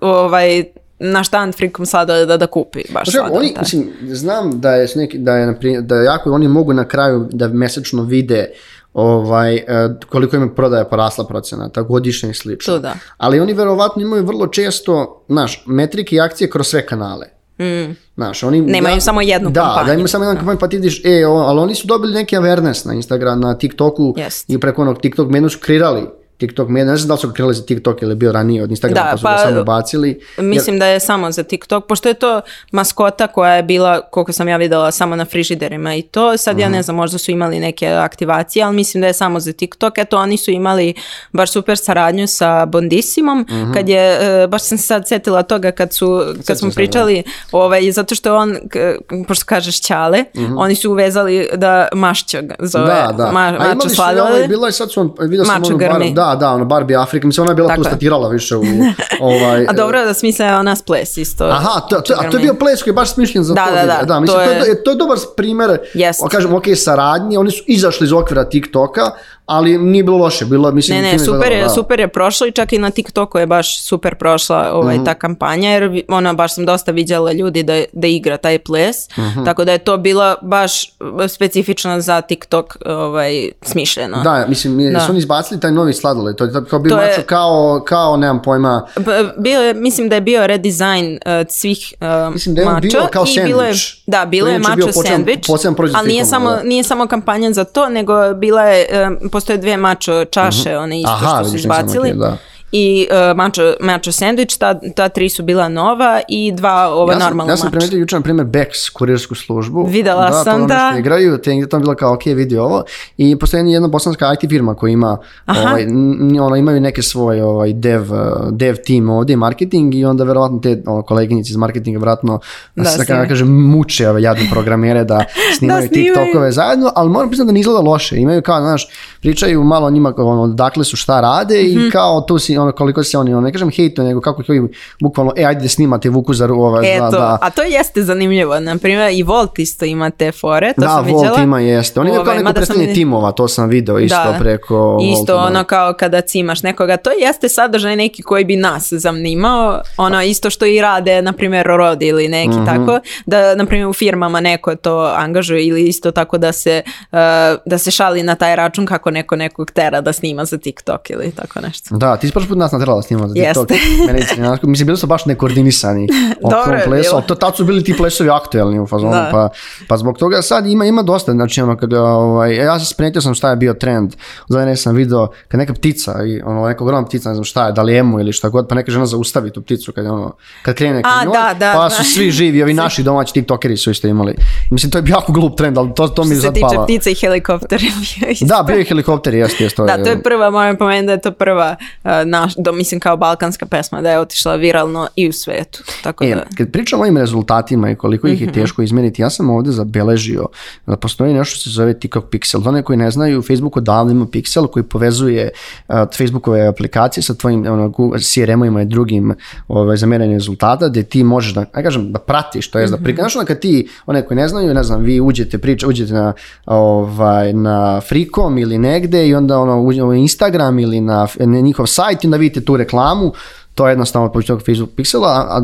u ovaj na štand frikom sladoleda da, da kupi baš znači, oni, znam da je, neki, da je, da jako, oni mogu na kraju da mesečno vide ovaj, e, koliko im je prodaja porasla procenata, godišnje i slično. da. Ali oni verovatno imaju vrlo često, naš metrike i akcije kroz sve kanale. Mm. oni, Nemaju samo jednu da, kampanju. Da, imaju samo jednu kampanju, pa ti vidiš, e, ali oni su dobili neki awareness na Instagram, na TikToku i preko onog TikTok menu su kreirali TikTok, ne znam da li su krili za TikTok ili je bio ranije od Instagrama, pa su ga pa, samo bacili. Mislim da je samo za TikTok, pošto je to maskota koja je bila, koliko sam ja vidjela, samo na frižiderima i to. Sad ja mhm. ne znam, možda su imali neke aktivacije, ali mislim da je samo za TikTok. Eto, oni su imali baš super saradnju sa Bondisimom, mhm. kad je, e, baš sam sad setila toga kad su, kad smo pričali, ovaj, zato što on, pošto kažeš Ćale, mhm. oni su uvezali da Mašćog zove. Da, da. A imali su, ovaj, bilo je sad su, vidio sam ono, da, ono Barbie Afrika, mislim ona je bila tu statirala više u ovaj... a dobro da smisla je ona ples isto. Aha, to, a to je bio ples koji je baš smišljen za to. mislim, to, je... dobar primjer, kažem, ok, saradnje, oni su izašli iz okvira TikToka, ali nije bilo loše, bilo mislim... Ne, ne, super, je, super je prošlo i čak i na TikToku je baš super prošla ovaj, mhm. ta kampanja, jer ona baš sam dosta vidjela ljudi da, da igra taj ples, mhm. tako da je to bila baš specifično za TikTok ovaj, smišljeno. Da, mislim, su oni izbacili taj novi sladoled, to to, kao kao, kao, nemam pojma... Bio je, mislim da je bio redizajn e, svih uh, mislim da kao i bilo je, da, bilo je mačo sandvič, ali nije samo, nije samo kampanja za to, nego bila je e, postoje dvije mačo čaše, mhm. one isto što su izbacili i uh, mačo, mačo ta, ta tri su bila nova i dva ova ja sam, normalna mača. Ja sam primetio jučer, na primjer, Bex, kurirsku službu. Videla da, sam, ono da. Da, igraju, te je tamo bila kao, ok, vidi ovo. I postoji jedna bosanska IT firma koja ima, Aha. ovaj, ono, imaju neke svoje ovaj, dev, e, dev team ovdje, marketing i onda verovatno te ono, koleginici iz marketinga vjerojatno da, se, da kažem, muče ove jadne programere da snimaju da, TikTokove zajedno, ali moram priznati da ne izgleda loše. Imaju kao, znaš, pričaju malo o njima ono, dakle su šta rade i mhm. kao tu si ono koliko se oni, ono, ne kažem hejtuje, nego kako ih bukvalno, e, ajde snimate za ova, Eto, da, da. a to jeste zanimljivo, na primjer i Volt isto ima te fore, to da, sam Volt ima jeste, oni imaju kao neko predstavljanje timova, to sam video isto da, preko Isto ono kao kada cimaš nekoga, to jeste sadržaj neki koji bi nas zanimao, ono isto što i rade, na primjer, rodi ili neki mhm. tako, da na primjer u firmama neko to angažuje ili isto tako da se, uh, da se šali na taj račun kako neko nekog tera da snima za TikTok ili tako nešto. Da, ti put nas natrala snimati za TikTok. Jeste. mislim, bili su baš nekoordinisani Dobro je plesu, to, tad su bili ti plesovi aktuelni u fazonu, pa, pa zbog toga sad ima, ima dosta, znači ono kad ovaj, e, ja se sprenetio sam šta je bio trend, zadnje sam vidio, kad neka ptica, i, ono, neka ogromna ptica, ne znam šta je, da li emu ili šta god, pa neka žena zaustavi tu pticu kad, ono, kad krene da, da, pa su svi živi, ovi naši domaći tiktokeri su isto imali. Mislim, to je bio jako glup trend, ali to, to mi je zapala. Što se tiče ptice i helikoptera. da, bio je helikopter, ovaj, to je ono. prva, moram pomenuti da je to prva na eh, naš, do, mislim kao balkanska pesma da je otišla viralno i u svijetu. Tako e, Kad pričamo o ovim rezultatima i koliko ih je mhm. teško izmeniti, ja sam ovdje zabeležio da postoji nešto što se zove TikTok Pixel. One koji ne znaju, u Facebooku odavno ima Pixel koji povezuje Facebookove aplikacije sa tvojim ono, crm ima i drugim ovaj, za rezultata, gdje ti možeš da, kažem, da pratiš, to je da mhm. da ono kad ti, one koji ne znaju, ne znam, vi uđete, priča, uđete na, ovaj, na Freecom ili negde i onda ono, u Instagram ili na, na njihov sajt da vidite tu reklamu, to je jednostavno od tog Facebook piksela, a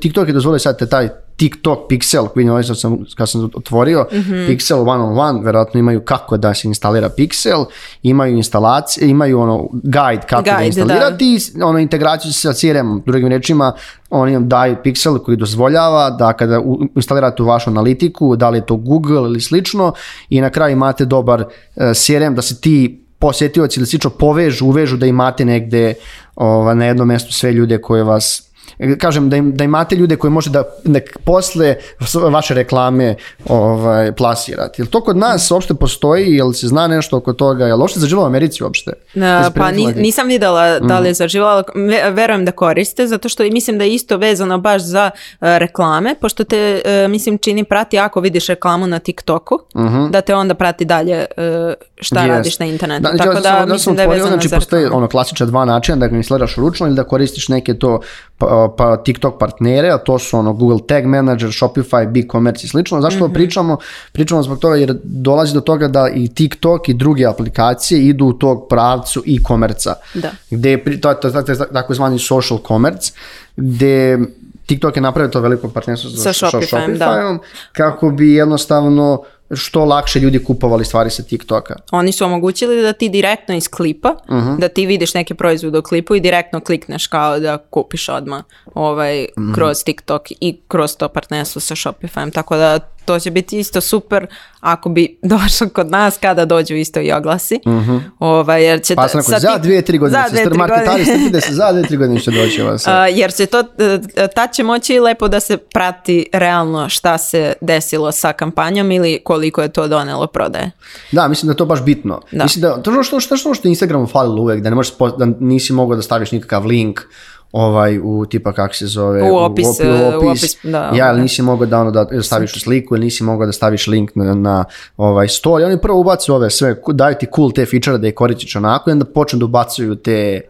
TikTok je dozvolio sad taj TikTok piksel, koji ovaj sam, kad sam otvorio, mhm. piksel pixel one on one, vjerojatno imaju kako da se instalira piksel, imaju instalacije, imaju ono guide kako instalirati, ono integraciju sa CRM, drugim rečima, oni vam daju piksel koji dozvoljava da kada instalirate u vašu analitiku, da li je to Google ili slično, i na kraju imate dobar eh, CRM da se ti posjetioci ili slično povežu, uvežu da imate negde ova, na jednom mestu sve ljude koje vas kažem, da, im, da imate ljude koji može da nek posle vaše reklame ovaj, plasirati. Jel to kod nas uopšte postoji, jel se zna nešto oko toga, jel uopšte zaživalo u Americi uopšte? Na, pa ni, nisam videla da li je mm. zaživalo, verujem da koriste, zato što mislim da je isto vezano baš za e, reklame, pošto te, e, mislim, čini prati ako vidiš reklamu na TikToku, uh da te onda prati dalje uh, šta radiš na internetu. Da, Tako da, mislim da je vezano znači, za Postoji ono klasiča dva načina, da ga instaliraš ručno ili da koristiš neke to pa, pa TikTok partnere, a to su ono Google Tag Manager, Shopify, BigCommerce i slično. Zašto mm -hmm. pričamo? Pričamo zbog toga jer dolazi do toga da i TikTok i druge aplikacije idu u tog pravcu e-komerca. Da. Gde je to, social commerce, gde TikTok je napravio to veliko partnerstvo sa, sa Shopify, kako bi jednostavno što lakše ljudi kupovali stvari sa TikToka. Oni su omogućili da ti direktno iz klipa, mhm. da ti vidiš neke proizvode u klipu i direktno klikneš kao da kupiš odmah ovaj, mhm. kroz TikTok i kroz to partnerstvo sa shopify Tako da to će biti isto super ako bi došlo kod nas kada dođu isto i oglasi. mm jer će pa sam sad, za dvije, tri godine za dvije, tri godine. se za dvije, tri godine će doći vas. jer će to, e, tad će moći lepo da se prati realno šta se desilo sa kampanjom ili koliko je to donelo prodaje. Da, mislim da je to baš bitno. Da. Mislim da, to ono što, što, što, što Instagramu falilo uvijek, da, ne možeš, da nisi mogao da staviš nikakav link ovaj u tipa kak se zove u opis, u e, opis, da, ja ili nisi mogao da ono da staviš sliku ili nisi mogao da staviš link na, na ovaj story oni prvo ubacuju ove sve daju ti cool te feature da je koristiš onako i onda počnu da ubacuju te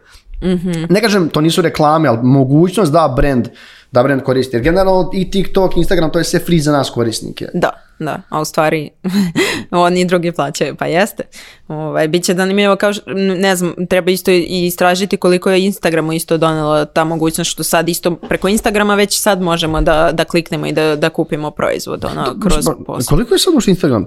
mm ne kažem to nisu reklame ali mogućnost da brand da brand koristi jer generalno i TikTok Instagram to je sve free za nas korisnike da da, a u stvari oni drugi plaćaju, pa jeste. Ovaj, Biće zanimljivo, kao ne znam, treba isto i istražiti koliko je Instagramu isto donela ta mogućnost što sad isto preko Instagrama već sad možemo da, da kliknemo i da, da kupimo proizvod ono, kroz Koliko je sad Instagram,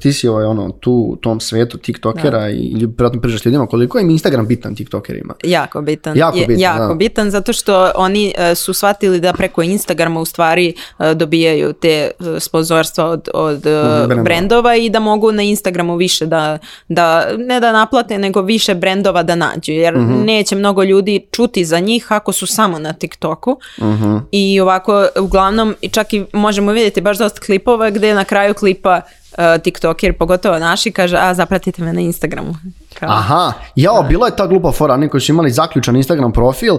ti si ovaj, ono, tu u tom svetu TikTokera da. i pričaš ljudima, koliko je Instagram bitan TikTokerima? Jako bitan. Jako bitan, je, jako bitan zato što oni e, su shvatili da preko Instagrama u stvari e, dobijaju te uh, sponzorstva od od e, brendova. i da mogu na Instagramu više da, da, ne da naplate, nego više brendova da nađu. Jer mhm. neće mnogo ljudi čuti za njih ako su samo na TikToku. Mhm. I ovako, uglavnom, čak i možemo vidjeti baš dosta klipova gdje na kraju klipa Eh, tiktoker, pogotovo naši, kaže a zapratite me na Instagramu. Aha, jao, bila je ta glupa fora, oni koji su imali zaključan Instagram profil,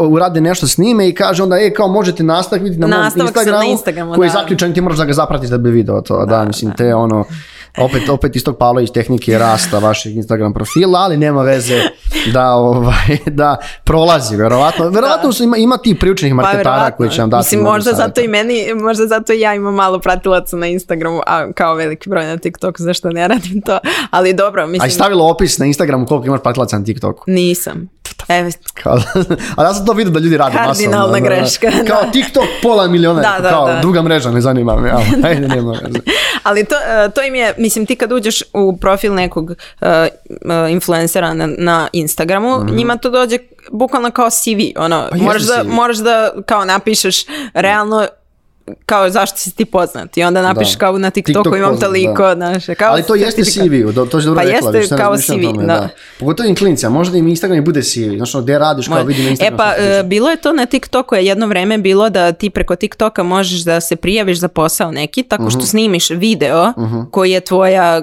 urade nešto s njime i kaže onda, e, kao možete nastaviti na mom Instagramu, na Instagramu, koji je zaključan ti moraš da ga zapratiš da bi video to, da, da mislim, da. te ono, opet, opet palo iz tehnike rasta vašeg Instagram profila, ali nema veze da, ovaj, da prolazi, verovatno. Verovatno ima, ima ti priučnih pa, marketara pa, koji će vam dati. Mislim, možda zato i meni, možda zato i ja imam malo pratilaca na Instagramu, a kao veliki broj na TikToku, zašto ne radim to, ali dobro. Mislim... A stavilo opis na Instagramu koliko imaš pratilaca na TikToku? Nisam ništa. Pa evo. Kao, ali ja sam to vidio da ljudi rade masovno. Kardinalna greška. Kao TikTok pola miliona, da, da, kao druga mreža, ne zanima Ja, ajde, ali to, e, to im je, mislim ti kad uđeš u profil nekog e, e, influencera na, Instagramu, mhm. njima to dođe bukvalno kao CV, ono, pa moraš da, CV. moraš da kao napišeš realno kao zašto si ti poznat i onda napiš da. kao na TikToku TikTok imam poznat, toliko, znaš, kao Ali to jeste CV, do, to je dobro pa rekla, jeste kao CV, tome, da. da. Pogotovo im klinica, možda im Instagram i bude CV, znači ono, gdje radiš, kao vidim na Instagramu. E pa, e, bilo je to na TikToku, je jedno vreme bilo da ti preko TikToka možeš da se prijaviš za posao neki, tako što mhm. snimiš video uh-huh. koji je tvoja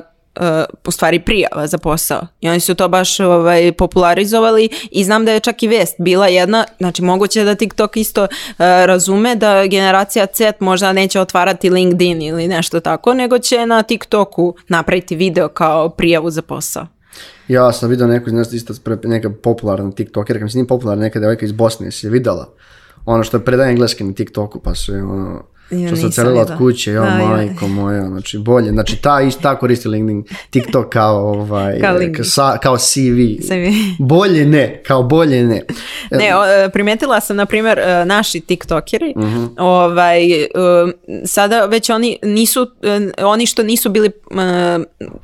po stvari prijava za posao i oni su to baš ovaj, popularizovali i znam da je čak i vest bila jedna, znači moguće da TikTok isto uh, razume da generacija Z možda neće otvarati LinkedIn ili nešto tako, nego će na TikToku napraviti video kao prijavu za posao. Ja sam vidio neku, znaš, isto neka popularna TikToker mislim nije popularna neka devojka iz Bosne, si je ono što je predaje engleski na TikToku, pa su ono, što sam od kuće, majko znači bolje. Znači ta, ta koristi LinkedIn, TikTok kao, ovaj, kao, kao CV. Bolje ne, kao bolje ne. Ne, e, primetila sam, na primjer, e, naši TikTokeri, mhm. ovaj, e, sada već oni nisu, oni što nisu bili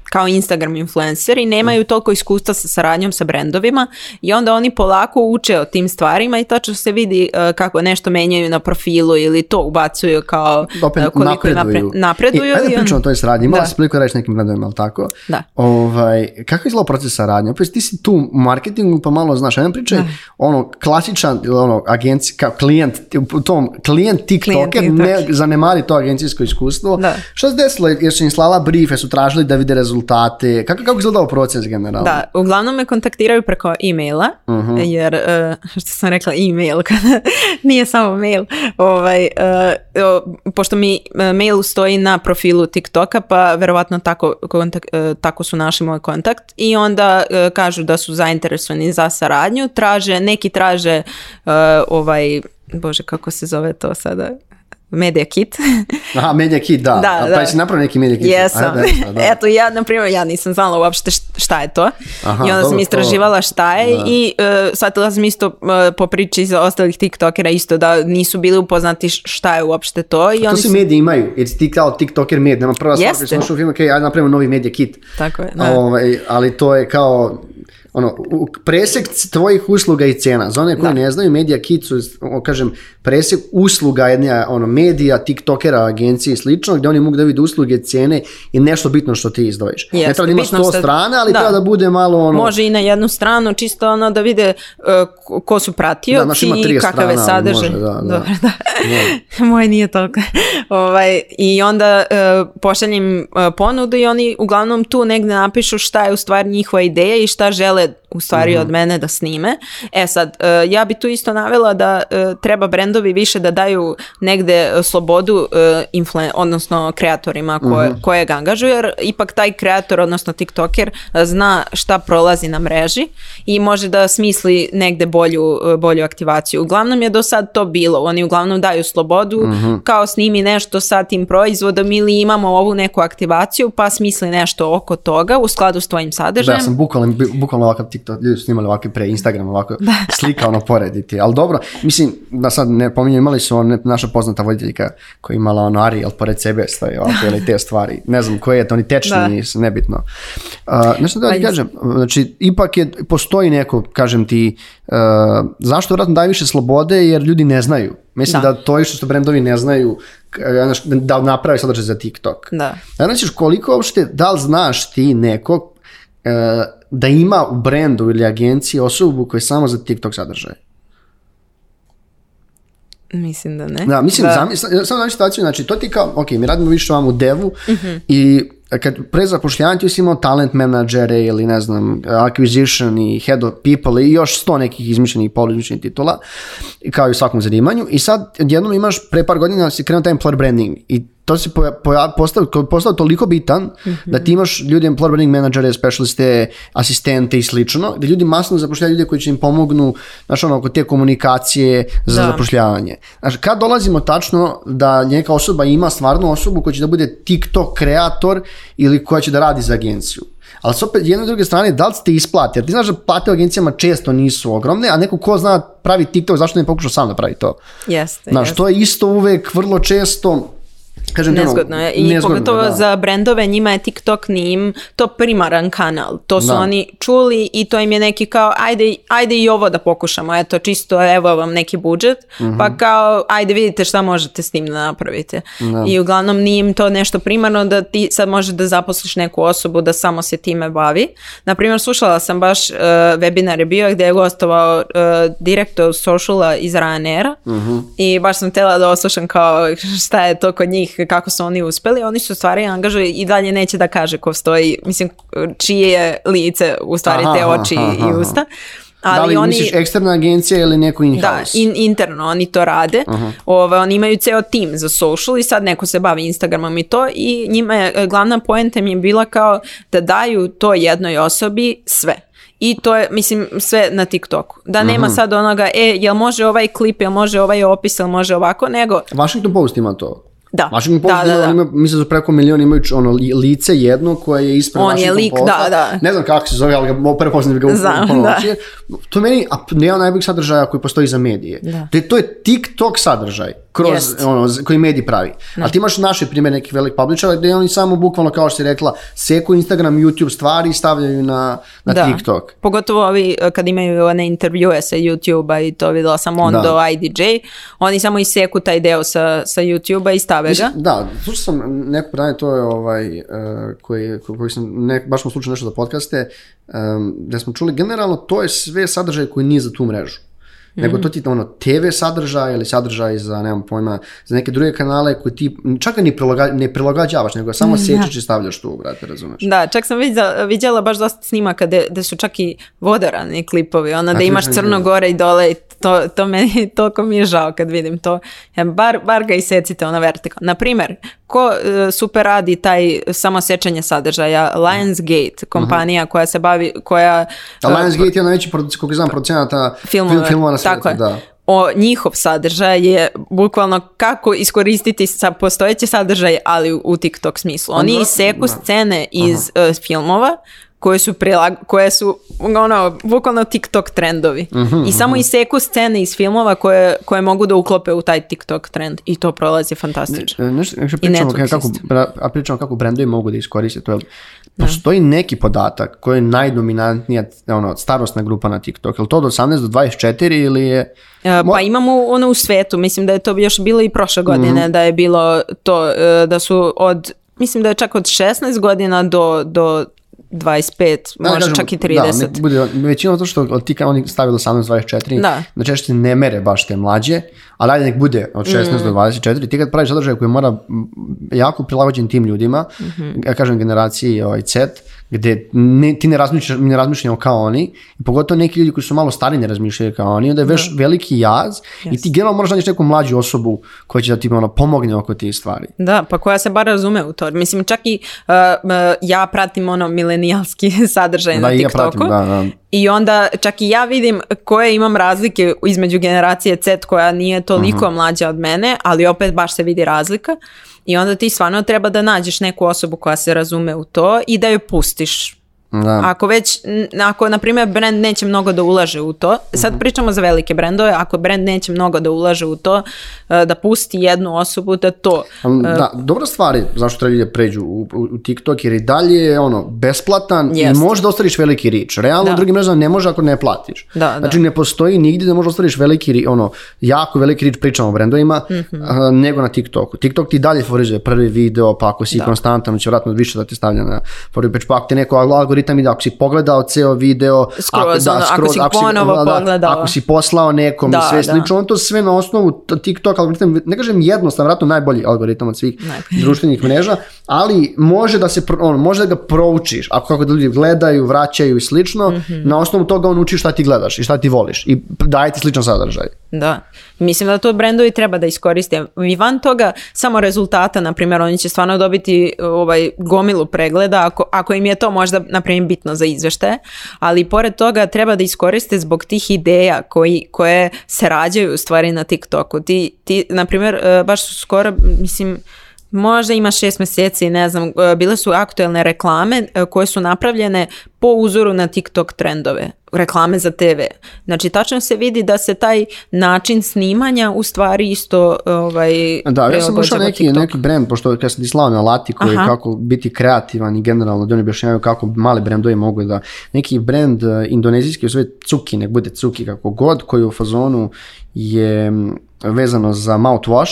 kao Instagram influenceri, nemaju toliko iskustva sa saradnjom sa brendovima i onda oni polako uče o tim stvarima i tačno se vidi kako nešto menjaju na profilu ili to ubacuju kao kao Opet, e, koliko napreduju. Napre, napreduju. E, I, ajde pričamo o toj saradnji. Imala da. si priliku reći nekim gledovima, ali tako? Da. Ovaj, kako je izgledao proces saradnje? Opet ti si tu u marketingu pa malo znaš. Jedan pričaj, da. ono, klasičan ono, agenci, kao klijent, u tom klijent TikToker, klijent, ne zanemari to agencijsko iskustvo. Da. Što se desilo? Jer su im slala brife su tražili da vide rezultate. Kako, kako je izgledao proces generalno? Da, uglavnom me kontaktiraju preko e-maila, uh mhm. -huh. jer, e, što sam rekla, e-mail, nije samo mail. Ovaj, pošto mi e, mail stoji na profilu TikToka, pa verovatno tako, e, tako su našli moj kontakt i onda e, kažu da su zainteresovani za saradnju, traže, neki traže ovaj, bože kako se zove to sada, Media Kit. Aha, Media Kit, da. da, pa da. Pa jesi neki Media Kit? Jesam. Eto, ja, na primjer, ja nisam znala uopšte šta je to. Aha, I onda sam istraživala šta je i uh, shvatila sam isto e, po priči iz ostalih tiktokera isto da nisu bili upoznati šta je uopšte to. I A to se mediji imaju, jer ti kao tiktoker med, nema prva stvar, što u filmu, ok, napravimo novi Media Kit. Tako je. Ovaj, ali to je kao, ono, presjek tvojih usluga i cijena. Za one koji ne znaju, Media Kit su, kažem, presjek usluga jedne, ono, medija, tiktokera, agencije i slično, gdje oni mogu da vide usluge, cijene i nešto bitno što ti izdvojiš. ne treba da ima sto strane, ali da. treba da bude malo ono... Može i na jednu stranu, čisto ono da vide uh, ko su pratio znači i kakave Može, Da, da. Moje nije toliko. ovaj, I onda uh, pošaljem e, ponudu i oni uglavnom tu negdje napišu šta je u stvari njihova ideja i šta žele u stvari mhm. od mene da snime. E sad, e, ja bi tu isto navela da e, treba brendovi više da daju negde e, slobodu odnosno kreatorima koje, mm angažuju jer ipak taj kreator, odnosno tiktoker zna šta prolazi na mreži i može da smisli negde bolju, bolju aktivaciju. Uglavnom je do sad to bilo. Oni uglavnom daju slobodu mhm. kao snimi nešto sa tim proizvodom ili imamo ovu neku aktivaciju pa smisli nešto oko toga u skladu s tvojim sadržajem. Da, ja sam bukvalno ovakav TikTok, ljudi su snimali ovakve pre Instagram, ovako slika ono porediti. Ali dobro, mislim, da sad ne pominjem, imali su naša poznata voditeljka koja je imala ono Ariel pored sebe stoji ovako, ili te stvari. Ne znam koje je to, oni tečni, nebitno. nešto da ti pa kažem, znači ipak je, postoji neko, kažem ti, e, zašto vratno daje više slobode jer ljudi ne znaju. Mislim da, to je što brendovi ne znaju e, da napravi sadržaj za TikTok. Da. Znaš koliko uopšte, da li znaš ti nekog E, da ima u brendu ili agenciji osobu koja je samo za TikTok sadržaj? Mislim da ne. Da, mislim, da. samo na situaciju, znači to ti kao, ok, mi radimo više vam u devu mhm. i kad pre zapošljavanja ti si imao talent menadžere ili ne znam, acquisition i head of people i još sto nekih izmišljenih i polizmišljenih titula, kao i u svakom zanimanju i sad jednom imaš pre par godina si krenuo taj employer branding i to si postao, postao toliko bitan da ti imaš ljudi employer branding menadžere, specialiste, asistente i slično, da ljudi masno zapošljavaju ljude koji će im pomognu, znaš ono, oko te komunikacije za da. zapošljavanje. Znaš, kad dolazimo tačno da neka osoba ima stvarnu osobu koja će da bude TikTok kreator ili koja će da radi za agenciju. Ali s opet, jedne druge strane, da li ste isplati? Jer ti znaš da plate u agencijama često nisu ogromne, a neko ko zna pravi TikTok, zašto ne pokušao sam da pravi to? Jeste. Znaš, jeste. to je isto uvek, vrlo često, Kažem, ono, nezgodno je i nezgodno, pogotovo za brendove njima je TikTok nim to primaran kanal, to su oni čuli i to im je neki kao ajde, ajde i ovo da pokušamo, eto čisto evo vam neki budžet mhm. pa kao ajde vidite šta možete s tim da napravite i uglavnom nije im to nešto primarno da ti sad možeš da zaposliš neku osobu da samo se time bavi, naprimjer slušala sam baš uh, webinar je bio gdje je gostovao uh, direktor sociala iz Ryanaira mhm. i baš sam htjela da oslušam kao šta je to kod njih kako su oni uspeli, oni su stvari angažuju i dalje neće da kaže ko stoji, mislim, čije je lice u stvari te oči i usta. Ali da li oni, misliš eksterna agencija ili neko in-house? Da, in, interno oni to rade. uh Ove, oni imaju ceo tim za social i sad neko se bavi Instagramom i to i njima je, e, glavna poenta mi je bila kao da daju to jednoj osobi sve. I to je, mislim, sve na TikToku. Da nema uh-huh. sad onoga, e, jel može ovaj klip, jel može ovaj opis, jel može ovako, nego... Washington Post ima to. Da. Mašin mi da, da, da. Ima, mislim da preko milijun imaju ono, lice jedno koje je ispred On je lik, posta. da, da. Ne znam kako se zove, ali ga prepoznam ga u ponoći. To meni, a ne najboljih sadržaja koji postoji za medije. Da. To je TikTok sadržaj kroz, ono, koji mediji pravi. Ne. Ali ti imaš naše primjer nekih velikih publishera gdje oni samo bukvalno, kao što si rekla, seku Instagram, YouTube stvari i stavljaju na, na TikTok. Pogotovo ovi e, kad imaju one intervjue sa YouTube-a i to vidjela sam do IDJ, oni samo iseku taj deo sa, sa YouTube-a i stave ga. Da, slušao sam neko pranje, to je ovaj, e, koji, sam, ne, baš smo slučali nešto za podcaste, um, gdje smo čuli, generalno to je sve sadržaj koji nije za tu mrežu. Nego mhm. to ti ono TV sadržaj ili sadržaj za, nemam pojma, za neke druge kanale koji ti čak ni ne prilagođavaš, nego samo mm, sjećaš i stavljaš tu, brate, razumeš? Da, čak sam vidjela baš dosta snimaka da su čak i vodorani klipovi, ono da imaš crno gore i dole i to, to meni toliko mi je žao kad vidim to. Bar, bar ga isecite ono Na primjer, ko e, super radi taj samo sjećanje sadržaja? Lionsgate, kompanija mhm. koja se bavi, koja... A e, Lionsgate je je najveći, koliko znam, procenata filmova, film, filmova tako je. Da. O, njihov sadržaj je bukvalno kako iskoristiti sa postojeći sadržaj, ali u TikTok smislu. Oni ono- iseku scene iz uh, filmova koje su, koje su ono, bukvalno TikTok trendovi. Mhm, I samo mm iseku scene iz filmova koje, koje mogu da uklope u taj TikTok trend i to prolazi fantastično. Ne, e, ne, ne, kako, a pričamo kako brendovi mogu da iskoriste to. Postoji neki podatak koji je najdominantnija ono, starostna grupa na TikTok. Je li to od 18 do 24 ili je... E, pa imamo ono u svetu. Mislim da je to još bilo i prošle godine mhm. da je bilo to e, da su od mislim da je čak od 16 godina do, do 25, da, možda kažem, čak i 30. Da, bude, većina to što ti kada oni stavili 18-24, da. češće ne mere baš te mlađe, ali ajde nek bude od 16 mm. do 24. Ti kad praviš sadržaj koji mora jako prilagođen tim ljudima, mm -hmm. ja kažem generaciji ovaj, Z, gdje ne, ti ne razmišljaš, ne razmišljamo kao oni, i pogotovo neki ljudi koji su malo stari ne razmišljaju kao oni, onda je da. veliki jaz yes. i ti generalno moraš naći neku mlađu osobu koja će da ti ono, pomogne oko tih stvari. Da, pa koja se bar razume u to. Mislim, čak i uh, ja pratim ono milenijalski sadržaj da, na TikToku. Ja I onda čak i ja vidim koje imam razlike između generacije Z koja nije toliko uh mlađa od mene, ali opet baš se vidi razlika. I onda ti stvarno treba da nađeš neku osobu koja se razume u to i da joj pustiš ako već, ako na primjer brand neće mnogo da ulaže u to, sad mhm. pričamo za velike brendove, ako brand neće mnogo da ulaže u to, e, da pusti jednu osobu da to... E, da, uh, dobra stvar je zašto treba da pređu u, u, TikTok jer i dalje je ono, besplatan jest. i da ostariš veliki rič. Realno da. drugim mrežama ne može ako ne platiš. Da, znači ne postoji nigdje da možda ostariš veliki ono, jako veliki rič pričamo o brendovima, mm-hmm. nego na TikToku. TikTok ti dalje favorizuje prvi video, pa ako si konstantan, će vratno više da ti stavlja na prvi pa ako neko algoritam i da ako si pogledao ceo video, skroz, ono, ako, skroz, si si poslao nekom da, i sve slično, on to sve na osnovu TikTok algoritam, ne kažem jednostavno, vratno najbolji algoritam od svih društvenih mreža, ali može da se, on, može ga proučiš, ako kako ljudi gledaju, vraćaju i slično, mhm. na osnovu toga on uči šta ti gledaš i šta ti voliš i daje ti sličan sadržaj. Da. Mislim da to brendovi treba da iskoriste. I van toga samo rezultata, na primjer, oni će stvarno dobiti ovaj, gomilu pregleda ako, ako im je to možda, na primjer, bitno za izvešte, ali pored toga treba da iskoriste zbog tih ideja koji, koje se rađaju u stvari na TikToku. Ti, ti na primjer, e, baš skoro, mislim, možda ima šest mjeseci, ne znam, e, bile su aktuelne reklame e, koje su napravljene po uzoru na TikTok trendove, reklame za TV. Znači, tačno se vidi da se taj način snimanja u stvari isto ovaj, Da, ja sam ušao neki, neki brand, pošto kad sam ti na lati koji kako biti kreativan i generalno da oni objašnjavaju kako male brendovi mogu da neki brand eh, indonezijski u sve cuki, nek bude cuki kako god, koji u fazonu je mm, vezano za mouthwash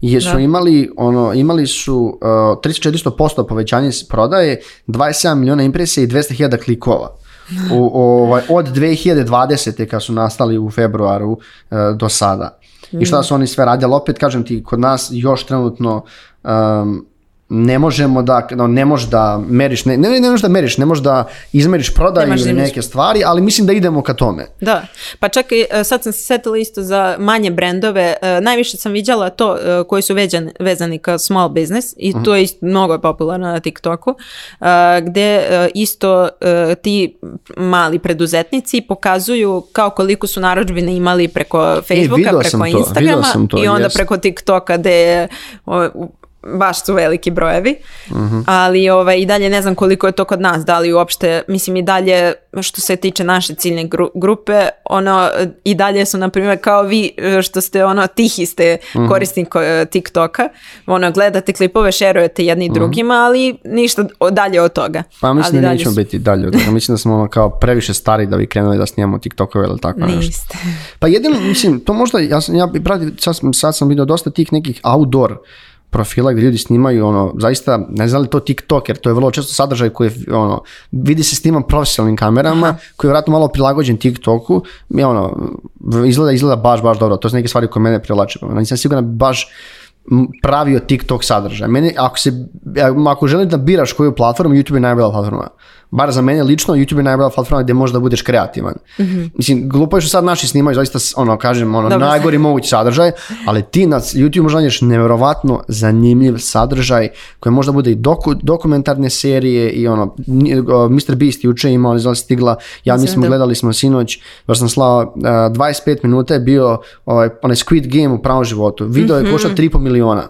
je su imali ono imali su uh, eh, 3400% povećanje prodaje 27 miliona impresija i 200.000 likova. U, ovaj, od 2020. kad su nastali u februaru e, do sada. I šta mm. su oni sve radili? Opet kažem ti, kod nas još trenutno ne možemo da, no, ne možeš da meriš, ne, ne, ne možeš da meriš, ne možeš da izmeriš prodaju neke stvari, ali mislim da idemo ka tome. Da, pa čak i e, sad sam se setila isto za manje brendove, e, najviše sam viđala to e, koji su vezani ka small business i mhm. to je isto, mnogo je popularno na TikToku, gde isto ti mali preduzetnici pokazuju kao koliko su naročbine imali preko Facebooka, e, preko Instagrama i onda preko TikToka gde je baš su veliki brojevi, ali ovaj, i dalje ne znam koliko je to kod nas, da li uopšte, mislim i dalje što se tiče naše ciljne grupe, ono i dalje su na primjer kao vi što ste ono tihi ste mm korisnik eh, TikToka, ono gledate klipove, šerujete jedni mhm. drugima, ali ništa dalje od toga. Pa mislim ali da nećemo biti dalje od toga, mislim da smo ono, kao previše stari da bi krenuli da snijemo TikTokove ili tako Niste. Pa jedino, mislim, to možda, ja, sam, ja, brati, sad, sad sam vidio dosta tih nekih outdoor profila gdje ljudi snimaju ono, zaista, ne znam li to TikTok, jer to je vrlo često sadržaj koji ono, vidi se snima profesionalnim kamerama, Aha. koji je vjerojatno malo prilagođen TikToku, i ono, izgleda, izgleda baš, baš dobro, to su neke stvari koje mene privlače, ono, nisam siguran baš pravio TikTok sadržaj. Meni, ako, se, ako želiš da biraš koju platformu, YouTube je najbolja platforma bar za mene lično, YouTube je najbolja platforma gdje možeš da budeš kreativan. Mhm. Mislim, glupo je što sad naši snimaju, zaista, ono, kažem, ono, najgori mogući sadržaj, ali ti na YouTube možda nađeš nevjerovatno zanimljiv sadržaj koji možda bude i dokumentarne serije i ono, Mr. Beast juče imao, znači, stigla, ja mislim, gledali smo sinoć, baš sam slao, uh, e, 25 minuta je bio ovaj, onaj Squid Game u pravom životu. Video je mm-hmm. košta 3,5 miliona.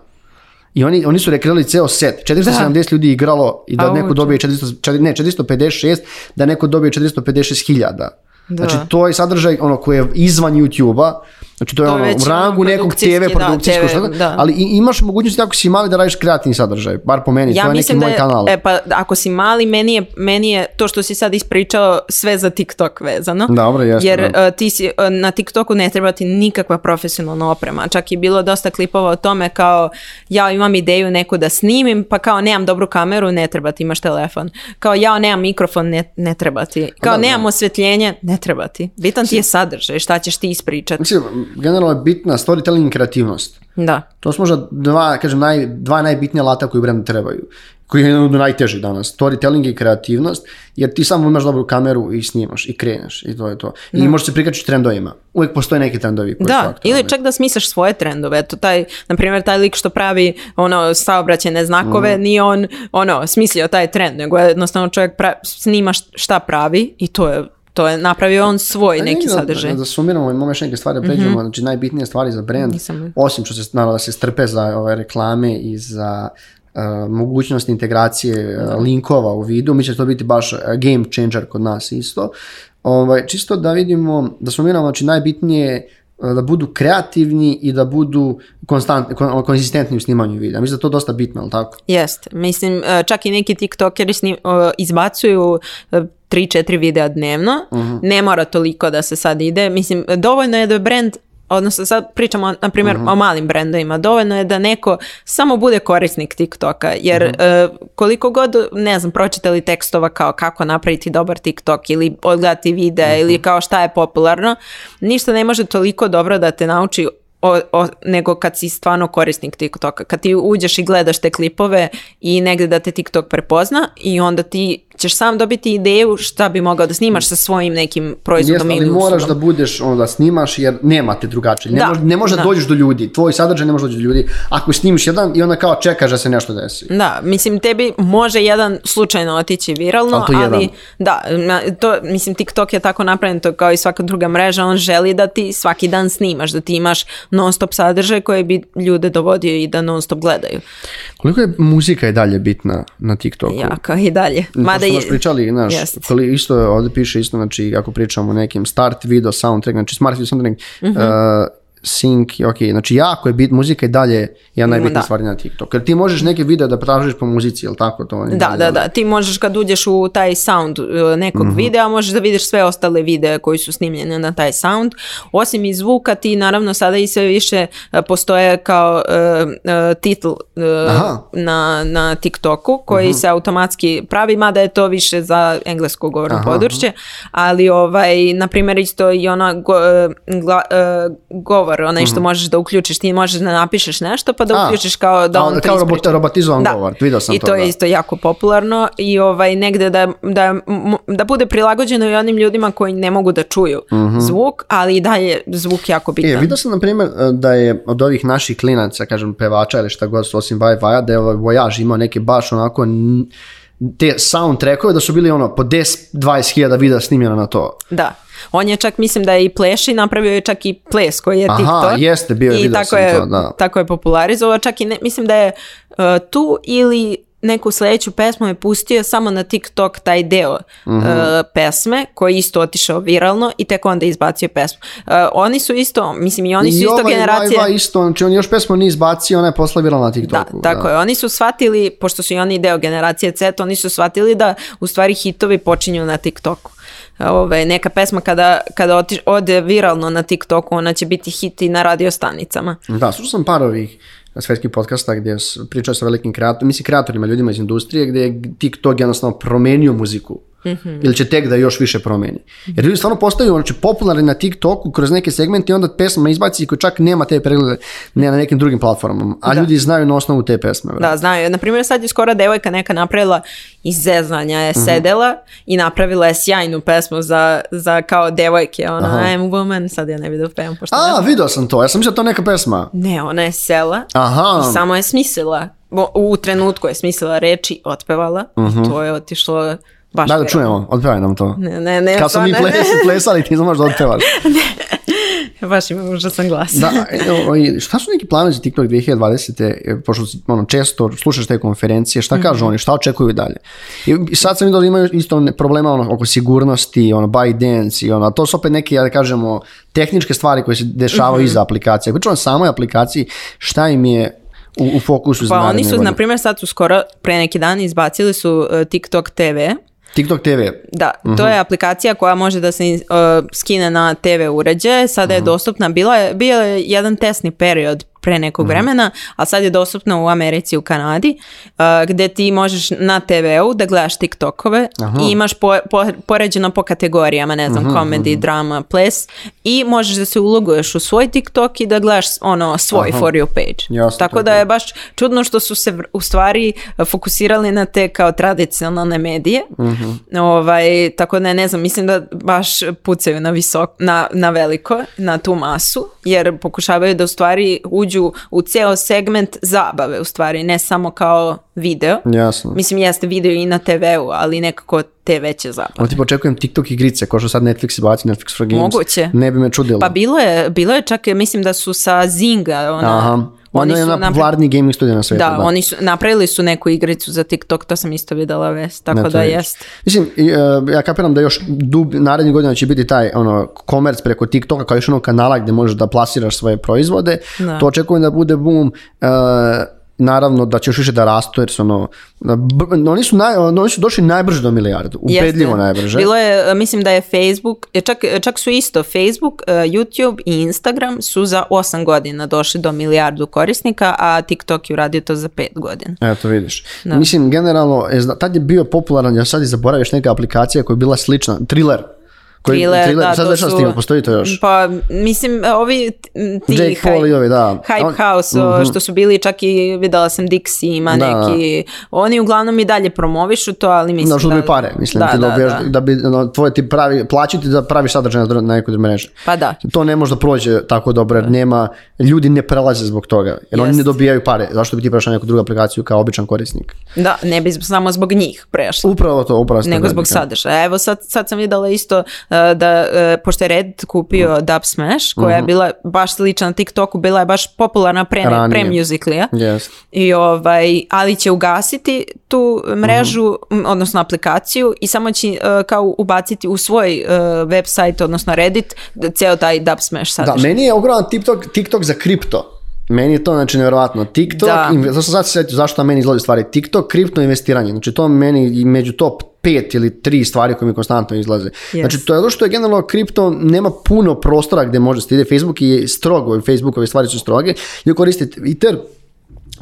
I oni, oni su rekreirali ceo set. 470 ljudi igralo i da neko dobije 400, ne, 456, da neko dobije 456 hiljada. Znači, to je sadržaj ono, koji je izvan YouTube-a, Znači to je, ono, u rangu ono, nekog TV, produkcijskog, da. ali imaš mogućnost ako si mali da radiš kreativni sadržaj, bar po meni, to je neki moj kanal. E, pa ako si mali, meni je, meni je to što si sad ispričao sve za TikTok vezano. Dobro, Jer e, ti si, e, na TikToku ne treba ti nikakva profesionalna oprema. Čak i bilo dosta klipova o tome kao ja imam ideju neku da snimim, pa kao nemam dobru kameru, ne treba ti, imaš telefon. Kao ja nemam mikrofon, ne, ne treba ti. Kao nemam osvjetljenje, ne treba ti. Bitan ti je sadržaj, šta ćeš ti ispričati. Mislim, generalno je bitna storytelling i kreativnost. Da. To su možda dva, kažem, naj, dva najbitnija lata koji brand trebaju, koji je jedan od najtežih danas, storytelling i kreativnost, jer ti samo imaš dobru kameru i snimaš i kreneš i to je to. I možeš se prikačiti trendovima. Uvijek postoje neki trendovi. da, ili čak da smisliš svoje trendove. Eto, taj, na primjer, taj lik što pravi ono, saobraćene znakove, mm. nije on ono, smislio taj trend, nego jednostavno čovjek pra, snima šta pravi i to je to je napravio on svoj pa neki sadržaj. Da, da sumiramo, imamo još neke stvari da pređemo, mhm. znači najbitnije stvari za brand, osim što se naravno da se strpe za ove reklame i za e, mogućnost integracije e, linkova u vidu, mi će to biti baš e, game changer kod nas isto. Ovaj, čisto da vidimo, da sumiramo, znači najbitnije E, da budu kreativni i da budu konstantni, ono, konzistentni u snimanju videa. Mislim da to dosta bitno, ali tako? Jest. Mislim, e, čak i neki tiktokeri snim, e, izbacuju 3-4 videa dnevno. Mhm. Ne mora toliko da se sad ide. Mislim, dovoljno je da je brand odnosno sad pričamo na primjer mhm. o malim brendovima, dovoljno je da neko samo bude korisnik TikToka jer mhm. eh, koliko god ne znam pročitali tekstova kao kako napraviti dobar TikTok ili odgledati videa mhm. ili kao šta je popularno, ništa ne može toliko dobro da te nauči o, nego kad si stvarno korisnik TikToka. Kad ti uđeš i gledaš te klipove i negdje da te TikTok prepozna i onda ti ćeš sam dobiti ideju šta bi mogao da snimaš sa svojim nekim proizvodom Jeste, ili moraš da budeš ono da snimaš jer nema te drugačije. Ne, da, ne može da dođeš do ljudi, tvoj sadržaj ne može doći do ljudi. Ako snimiš jedan i onda kao čekaš da se nešto desi. Da, mislim tebi može jedan slučajno otići viralno, ali, ali da, to, mislim TikTok je tako napravljen, to kao i svaka druga mreža, on želi da ti svaki dan snimaš, da ti imaš non stop sadržaj koji bi ljude dovodio i da non stop gledaju. Koliko je muzika i dalje bitna na TikToku? Jako, i dalje. Ma da je... pričali, znaš, koli, isto ovdje piše isto, znači ako pričamo o nekim start video soundtrack, znači smart video soundtrack, mm -hmm. uh, sync, ok, znači jako je bit, muzika i dalje ja mm, najbitnija da. stvar na TikTok. Jer ti možeš neke video da pražiš po muzici, jel tako to? Da, da, da, da, Ti možeš kad uđeš u taj sound e, nekog mhm. videa, možeš da vidiš sve ostale videe koji su snimljene na taj sound. Osim i zvuka, ti naravno sada i sve više e, postoje kao uh, e, titl na, na TikToku koji mhm. se automatski pravi, mada je to više za englesko govorno područje, ali ovaj, na primjer isto i ona go, govor, onaj što mhm. možeš da uključiš, ti možeš da napišeš nešto pa da uključiš kao da on Kao robot, robotizovan govor, vidio sam I to. I to je isto jako popularno i ovaj, negde da, da, da bude prilagođeno i onim ljudima koji ne mogu da čuju mhm. zvuk, ali i je zvuk jako bitan. Vida e, vidio sam na primjer e, da je od ovih naših klinaca, kažem pevača ili šta god, osim Vaj Vaja, da je ovaj Vojaž imao neke baš onako... N- te soundtrackove da su bili ono po 10-20 hiljada videa snimljena na to. Da. On je čak, mislim da je i pleši napravio je čak i ples koji je TikTok. Aha, jeste, bio je, I tako je, to, da. tako je popularizovao. Čak i ne, mislim da je e, tu ili neku sljedeću pesmu je pustio samo na TikTok taj deo mhm. e, pesme koji je isto otišao viralno i tek onda izbacio pesmu. E, oni su isto, mislim i oni su isto generacija. I isto, znači on još pesmu nije izbacio, ona je posla viralna na TikToku. Da, tako je. Oni su shvatili, pošto su i oni deo generacije Z, oni su shvatili da u stvari hitovi počinju na TikToku. E, ove, neka pesma kada, kada ode viralno na TikToku, ona će biti hit i na radio stanicama. Da, slušao sam par ovih svetski podcast, gdje pričao sa velikim kreatorima, mislim kreatorima, ljudima iz industrije, gdje je TikTok jednostavno promenio muziku hmm Ili će tek da još više promijeni. Jer ljudi stvarno postaju ono, znači, popularni na TikToku kroz neke segmente i onda pesma izbaci koji čak nema te preglede ne, na nekim drugim platformama. A ljudi znaju na osnovu te pesme. Bro. Da, znaju. Naprimjer sad je skoro devojka neka napravila iz zeznanja je mhm. sedela i napravila je sjajnu pesmu za, za kao devojke. Ona, Aha. I'm woman, sad ja ne vidio pevam. Pošto A, vidio sam to. Ja sam mislio to neka pesma. Ne, ona je sela Aha. i samo je smislila. U trenutku je smisila reči, otpevala. uh To je otišlo Baš Daj da čujemo, otpevaj nam to. Ne, ne, ne. Kad smo mi plesali, ti znaš da otpevaš. ne, baš imam užasan glas. da, šta su neki planovi za TikTok 2020. E, pošto ono, često slušaš te konferencije, šta mhm. kažu oni, šta očekuju dalje? I sad sam vidio da imaju isto problema ono, oko sigurnosti, ono, by dance i ono, a to su opet neke, ja da kažemo, tehničke stvari koje se dešavaju mm -hmm. iza aplikacije. samo samoj aplikaciji, šta im je u, u fokusu pa za Pa oni su, na primjer, sad su skoro pre neki dan izbacili su e, TikTok TV, TikTok TV. Da, to mhm. je aplikacija koja može da se uh, skine na TV uređaje. Sada je mhm. dostupna. Bila je, bio je jedan testni period pre nekog mhm. vremena, a sad je dostupno u Americi i u Kanadi, uh, gdje ti možeš na TV-u da gledaš TikTokove Aha. i imaš po, po, poređeno po kategorijama, ne znam, mhm, komedij, mhm. drama, ples i možeš da se uloguješ u svoj TikTok i da gledaš ono svoj Aha. for you page. tako, da je baš čudno što su se u stvari fokusirali na te kao tradicionalne medije. Ovaj, tako da ne znam, mislim da baš pucaju na visok, na, na veliko, na tu masu, jer pokušavaju da u stvari uđu uđu u ceo segment zabave u stvari, ne samo kao video. Jasno. Mislim, jeste video i na TV-u, ali nekako te veće zabave. Ali ti počekujem TikTok igrice, kao što sad Netflix baci, Netflix for Games. Moguće. Ne bi me čudilo. Pa bilo je, bilo je čak, mislim da su sa Zinga, ona, Aha oni je ono gaming studio na svijetu. Da, oni su, napravili su neku igricu za TikTok, to sam isto vidjela vest, tako da jest. Mislim, e, ja kapiram da još dub, narednih godina će biti taj ono, komerc preko TikToka kao još onog kanala gdje možeš da plasiraš svoje proizvode. To očekujem da bude boom. E, naravno da će još više da rastu jer su ono, oni su, došli najbrže do milijardu, ubedljivo najbrže. Bilo je, e, mislim da je Facebook, e, čak, e, čak su isto Facebook, YouTube i Instagram su za 8 godina došli do milijardu korisnika, a TikTok je uradio to za 5 godina. to vidiš. Mislim generalno, tad je bio popularan, ja sad i zaboravio neka aplikacija koja je bila slična, thriller koji, thriller, thriller, da, sad to znači postoji to još? Pa, mislim, ovi ti... Jake Paul i ovi, da. Hype House, mhm. što su bili, čak i videla sam Dixie ima neki... Oni uglavnom i dalje promovišu to, ali mislim da... Da, pare, mislim, da, ti da, da. bi, ono, tvoje ti pravi, plaćati da praviš sadržaj na, neku nekoj mreži. Pa da. To ne može da prođe tako dobro, jer nema, ljudi ne prelaze zbog toga, jer oni ne dobijaju pare. Zašto bi ti prešao neku drugu aplikaciju kao običan korisnik? Da, ne bi samo zbog njih prešla. Upravo to, upravo Nego zbog sadržaja. Evo sad, sad sam videla isto E, da, e, pošto je Red kupio mm. Dub koja je mhm. bila baš slična TikToku, bila je baš popularna pre, pre Yes. ovaj, ali će ugasiti tu mrežu, mhm. odnosno aplikaciju i samo će e, kao ubaciti u svoj website, odnosno Reddit, ceo taj Dub Smash sadržaj. Da, meni je ogroman TikTok, TikTok za kripto. Meni je to znači nevjerojatno. TikTok, da. zašto sad se zašto meni izlazi stvari? TikTok, kripto, investiranje. Znači to meni među top pet ili tri stvari koje mi konstantno izlaze. Yes. Znači, to je ono što je generalno kripto, nema puno prostora gdje može ide. Facebook i strogo, Facebookove stvari su stroge, i koristiti Twitter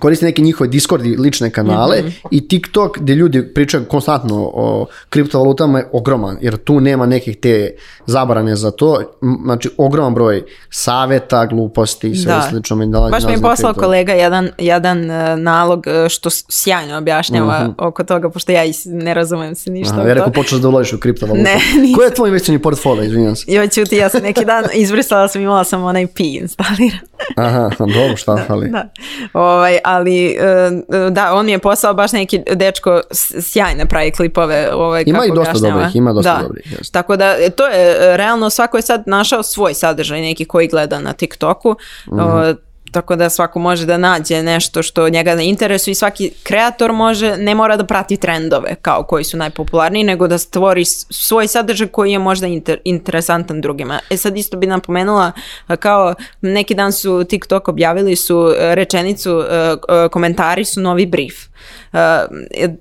koriste neke njihove Discord i lične kanale mhm. i TikTok gdje ljudi pričaju konstantno o kriptovalutama je ogroman, jer tu nema nekih te zabrane za to, znači ogroman broj saveta, gluposti i sve da. slično. Baš mi je poslao kolega jedan, jedan e, nalog e, što sjajno objašnjava mhm. oko toga, pošto ja ne razumijem se ništa. Aha, ja rekao počneš da uložiš u kriptovalutu. Ne, je tvoj investični portfolio, izvinjam se? Joj, ja sam neki dan izbrisala sam, imala sam onaj pi instaliran. Aha, dobro, šta Da, Ovaj, ali, e, da, on je posao baš neki dečko sjajne pravi klipove. Ovaj, ima i dosta dobrih, ima dosta dobrih. Tako da, e, to je, realno svako je sad našao svoj sadržaj neki koji gleda na TikToku. Mhm. Tako da svako može da nađe nešto što njega ne interesu i svaki kreator može, ne mora da prati trendove kao koji su najpopularniji, nego da stvori svoj sadržaj koji je možda interesantan drugima. E sad isto bi napomenula kao neki dan su TikTok objavili su e, rečenicu e, e, komentari su novi brief Uh, e,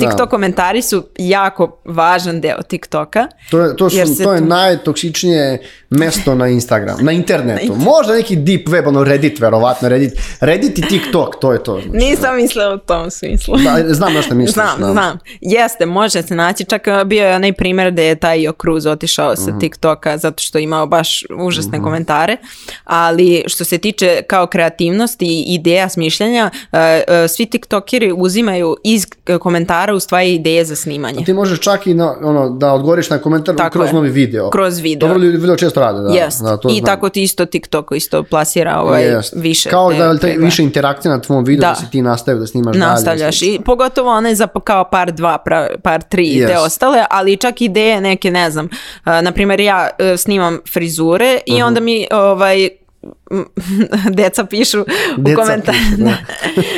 TikTok komentari su jako važan deo TikToka. To je, to to je tu... najtoksičnije mesto na Instagram, na internetu. Možda neki deep web, ono Reddit, verovatno Reddit. Reddit i TikTok, to je to. Znači. Nisam mislila u tom smislu. Da, znam na što misliš. Znam, znam, znam. Jeste, može se naći. Čak e, bio je onaj primjer da je taj Cruz otišao sa mhm. TikToka zato što je imao baš užasne mhm. komentare. Ali što se tiče kao kreativnosti i ideja smišljanja, e, svi TikTokeri uzimaju iz komentara u stvari ideje za snimanje. ti možeš čak i na, ono, da odgovoriš na komentar tako kroz novi video. Kroz video. Dobro ljudi video često rade. Da, da to I tako ti isto TikTok isto plasira ovaj više. Kao da te, više interakcije na tvom videu da, da si ti nastavio da snimaš Nastavljaš dalje. I, pogotovo one za kao par dva, pra, par tri yes. te ostale, ali čak ideje neke ne znam. Uh, naprimjer ja e, snimam frizure i mhm. onda mi ovaj deca pišu u komentarima.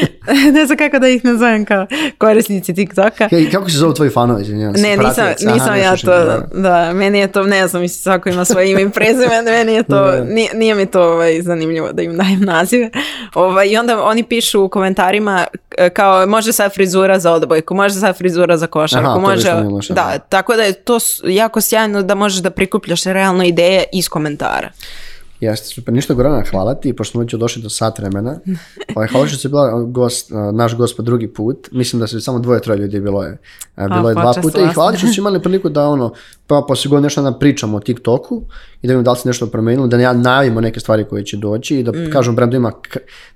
ne znam kako da ih nazovem kao korisnici TikToka. kako se zove tvoji fanovi? ne, nisam, ja to, da. meni je to, ne znam, mislim, svako ima svoje ime i prezime, meni je to, nije, mi to ovaj, zanimljivo da im dajem nazive. Ovaj, I onda oni pišu u komentarima eh, kao može sad frizura za odbojku, može sad frizura za košarku, može, da, tako da je to jako sjajno da možeš da prikupljaš realno ideje iz komentara. Jeste, super. Ništa Gorana, hvala ti, pošto smo već došli do sat vremena. Ovaj, hvala što si bila uh, gost, uh, naš gost drugi put. Mislim da se samo dvoje, troje ljudi bilo je. Bilo je uh, dva puta. I hvala što si imali priliku da ono, pa poslije pa godine nešto pričamo o TikToku i da vidimo da li se nešto promijenilo, da ja najavimo neke stvari koje će doći i da mm. kažem brandovima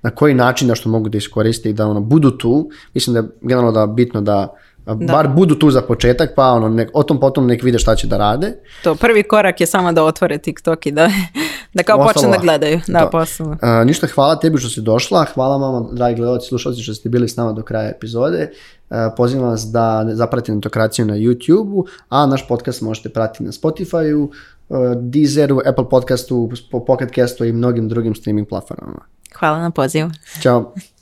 na koji način da što mogu da iskoriste i da ono, budu tu. Mislim da je generalno da bitno da da. Bar budu tu za početak, pa ono, nek, o tom potom nek vide šta će da rade. To, prvi korak je samo da otvore TikTok i da, da kao počne da gledaju. Da, poslu e, ništa, hvala tebi što si došla, hvala vama, dragi gledalci, slušalci što ste bili s nama do kraja epizode. E, pozivam vas da zapratite Netokraciju na YouTube-u, a naš podcast možete pratiti na Spotify-u, uh, e, u Apple podcastu, u i mnogim drugim streaming platformama. Hvala na pozivu. Ćao.